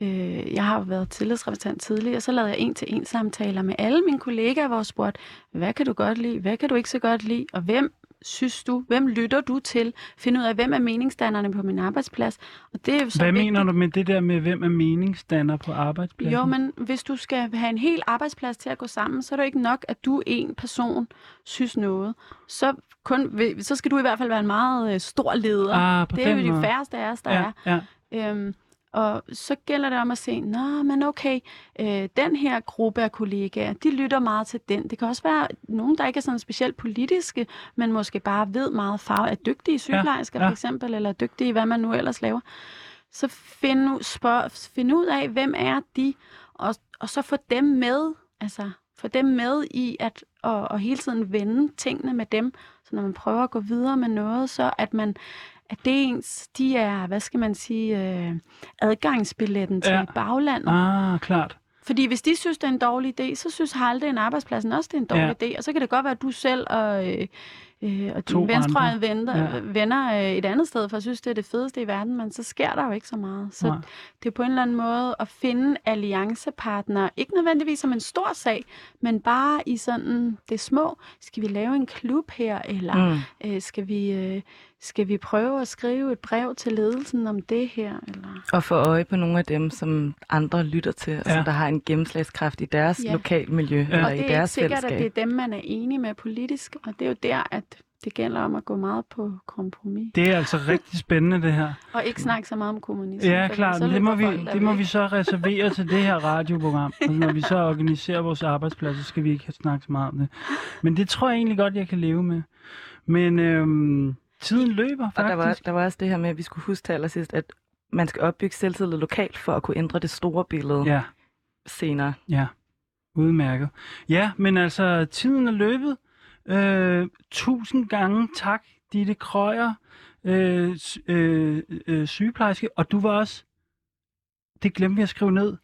S4: øh, jeg har jo været tillidsrepræsentant tidligere, og så lavede jeg en-til-en samtaler med alle mine kollegaer, hvor jeg spurgte, hvad kan du godt lide, hvad kan du ikke så godt lide, og hvem synes du, hvem lytter du til? Find ud af, hvem er meningsdannerne på min arbejdsplads. Og det er jo så
S2: hvad
S4: vigtigt.
S2: mener du med det der med, hvem er meningsdanner på arbejdspladsen?
S4: Jo, men hvis du skal have en hel arbejdsplads til at gå sammen, så er det ikke nok, at du en person synes noget. Så, kun, så skal du i hvert fald være en meget øh, stor leder.
S2: ah,
S4: det er jo de færreste af os, der
S2: ja, ja.
S4: er. Øhm, og så gælder det om at se, nå, men okay, øh, den her gruppe af kollegaer, de lytter meget til den. Det kan også være nogen, der ikke er sådan specielt politiske, men måske bare ved meget fag, er dygtige sygeplejersker
S2: ja.
S4: ja, for eksempel, eller er dygtige i, hvad man nu ellers laver. Så find, spørg, find ud af, hvem er de, og, og så få dem med, altså få dem med i at og, og hele tiden vende tingene med dem, så når man prøver at gå videre med noget, så at man at det ens, de er, hvad skal man sige, øh, adgangsbilletten til
S2: Ja.
S4: baglandet.
S2: Ah, klart.
S4: Fordi hvis de synes, det er en dårlig idé, så synes halvdelen af arbejdspladsen også, det er en dårlig
S2: Ja.
S4: idé. Og så kan det godt være, at du selv og, øh, øh, og
S2: To
S4: dine venstrehåndede
S2: andre.
S4: venner,
S2: ja.
S4: venner øh, et andet sted, for at synes, det er det fedeste i verden, men så sker der jo ikke så meget. Så
S2: Nej.
S4: det er på en eller anden måde at finde alliancepartnere, ikke nødvendigvis som en stor sag, men bare i sådan det små. Skal vi lave en klub her, eller
S3: Mm.
S4: øh, skal, vi, øh, skal vi prøve at skrive et brev til ledelsen om det her? Eller?
S3: Og få øje på nogle af dem, som andre lytter til, og
S2: Ja.
S3: som der har en gennemslagskraft i deres
S4: Ja.
S3: lokalmiljø
S2: Ja.
S3: eller
S4: Og
S3: i
S4: det er ikke
S3: deres
S4: sikkert,
S3: fællesskab.
S4: at det er dem, man er enig med politisk, og det er jo der, at det gælder om at gå meget på kompromis.
S2: Det er altså rigtig spændende, det her.
S4: Og ikke snakke så meget om kommunisme.
S2: Ja, klart. det må, vi, det må vi så reservere til det her radioprogram. Altså, når vi så organiserer vores arbejdspladser, så skal vi ikke have snakket så meget om det. Men det tror jeg egentlig godt, jeg kan leve med. Men øhm, tiden løber
S3: Og der var,
S2: faktisk.
S3: der var også det her med, at vi skulle huske til allersidst, at man skal opbygge selvtillid lokalt for at kunne ændre det store billede ja. Senere.
S2: ja. Udmærket. Ja, men altså, tiden er løbet. Øh, tusind gange tak, Ditte Krøyer, øh, øh, øh, sygeplejerske. Og du var også, det glemte vi at skrive ned,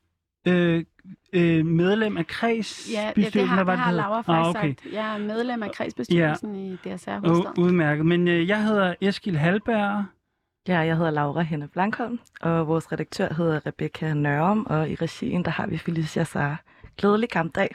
S2: øh, øh, medlem af kredsbestyrelsen.
S4: Ja, ja det har, det har? Laura faktisk
S2: ah, okay.
S4: sagt. Jeg er medlem af kredsbestyrelsen ja. i DSR Hovedstaden.
S2: U- udmærket. Men øh, jeg hedder Eskil Halberg.
S3: Ja, jeg hedder Laura Henne Blankholm, og vores redaktør hedder Rebecca Nørum, og i regien, der har vi Felicia Sara. Glædelig kampdag.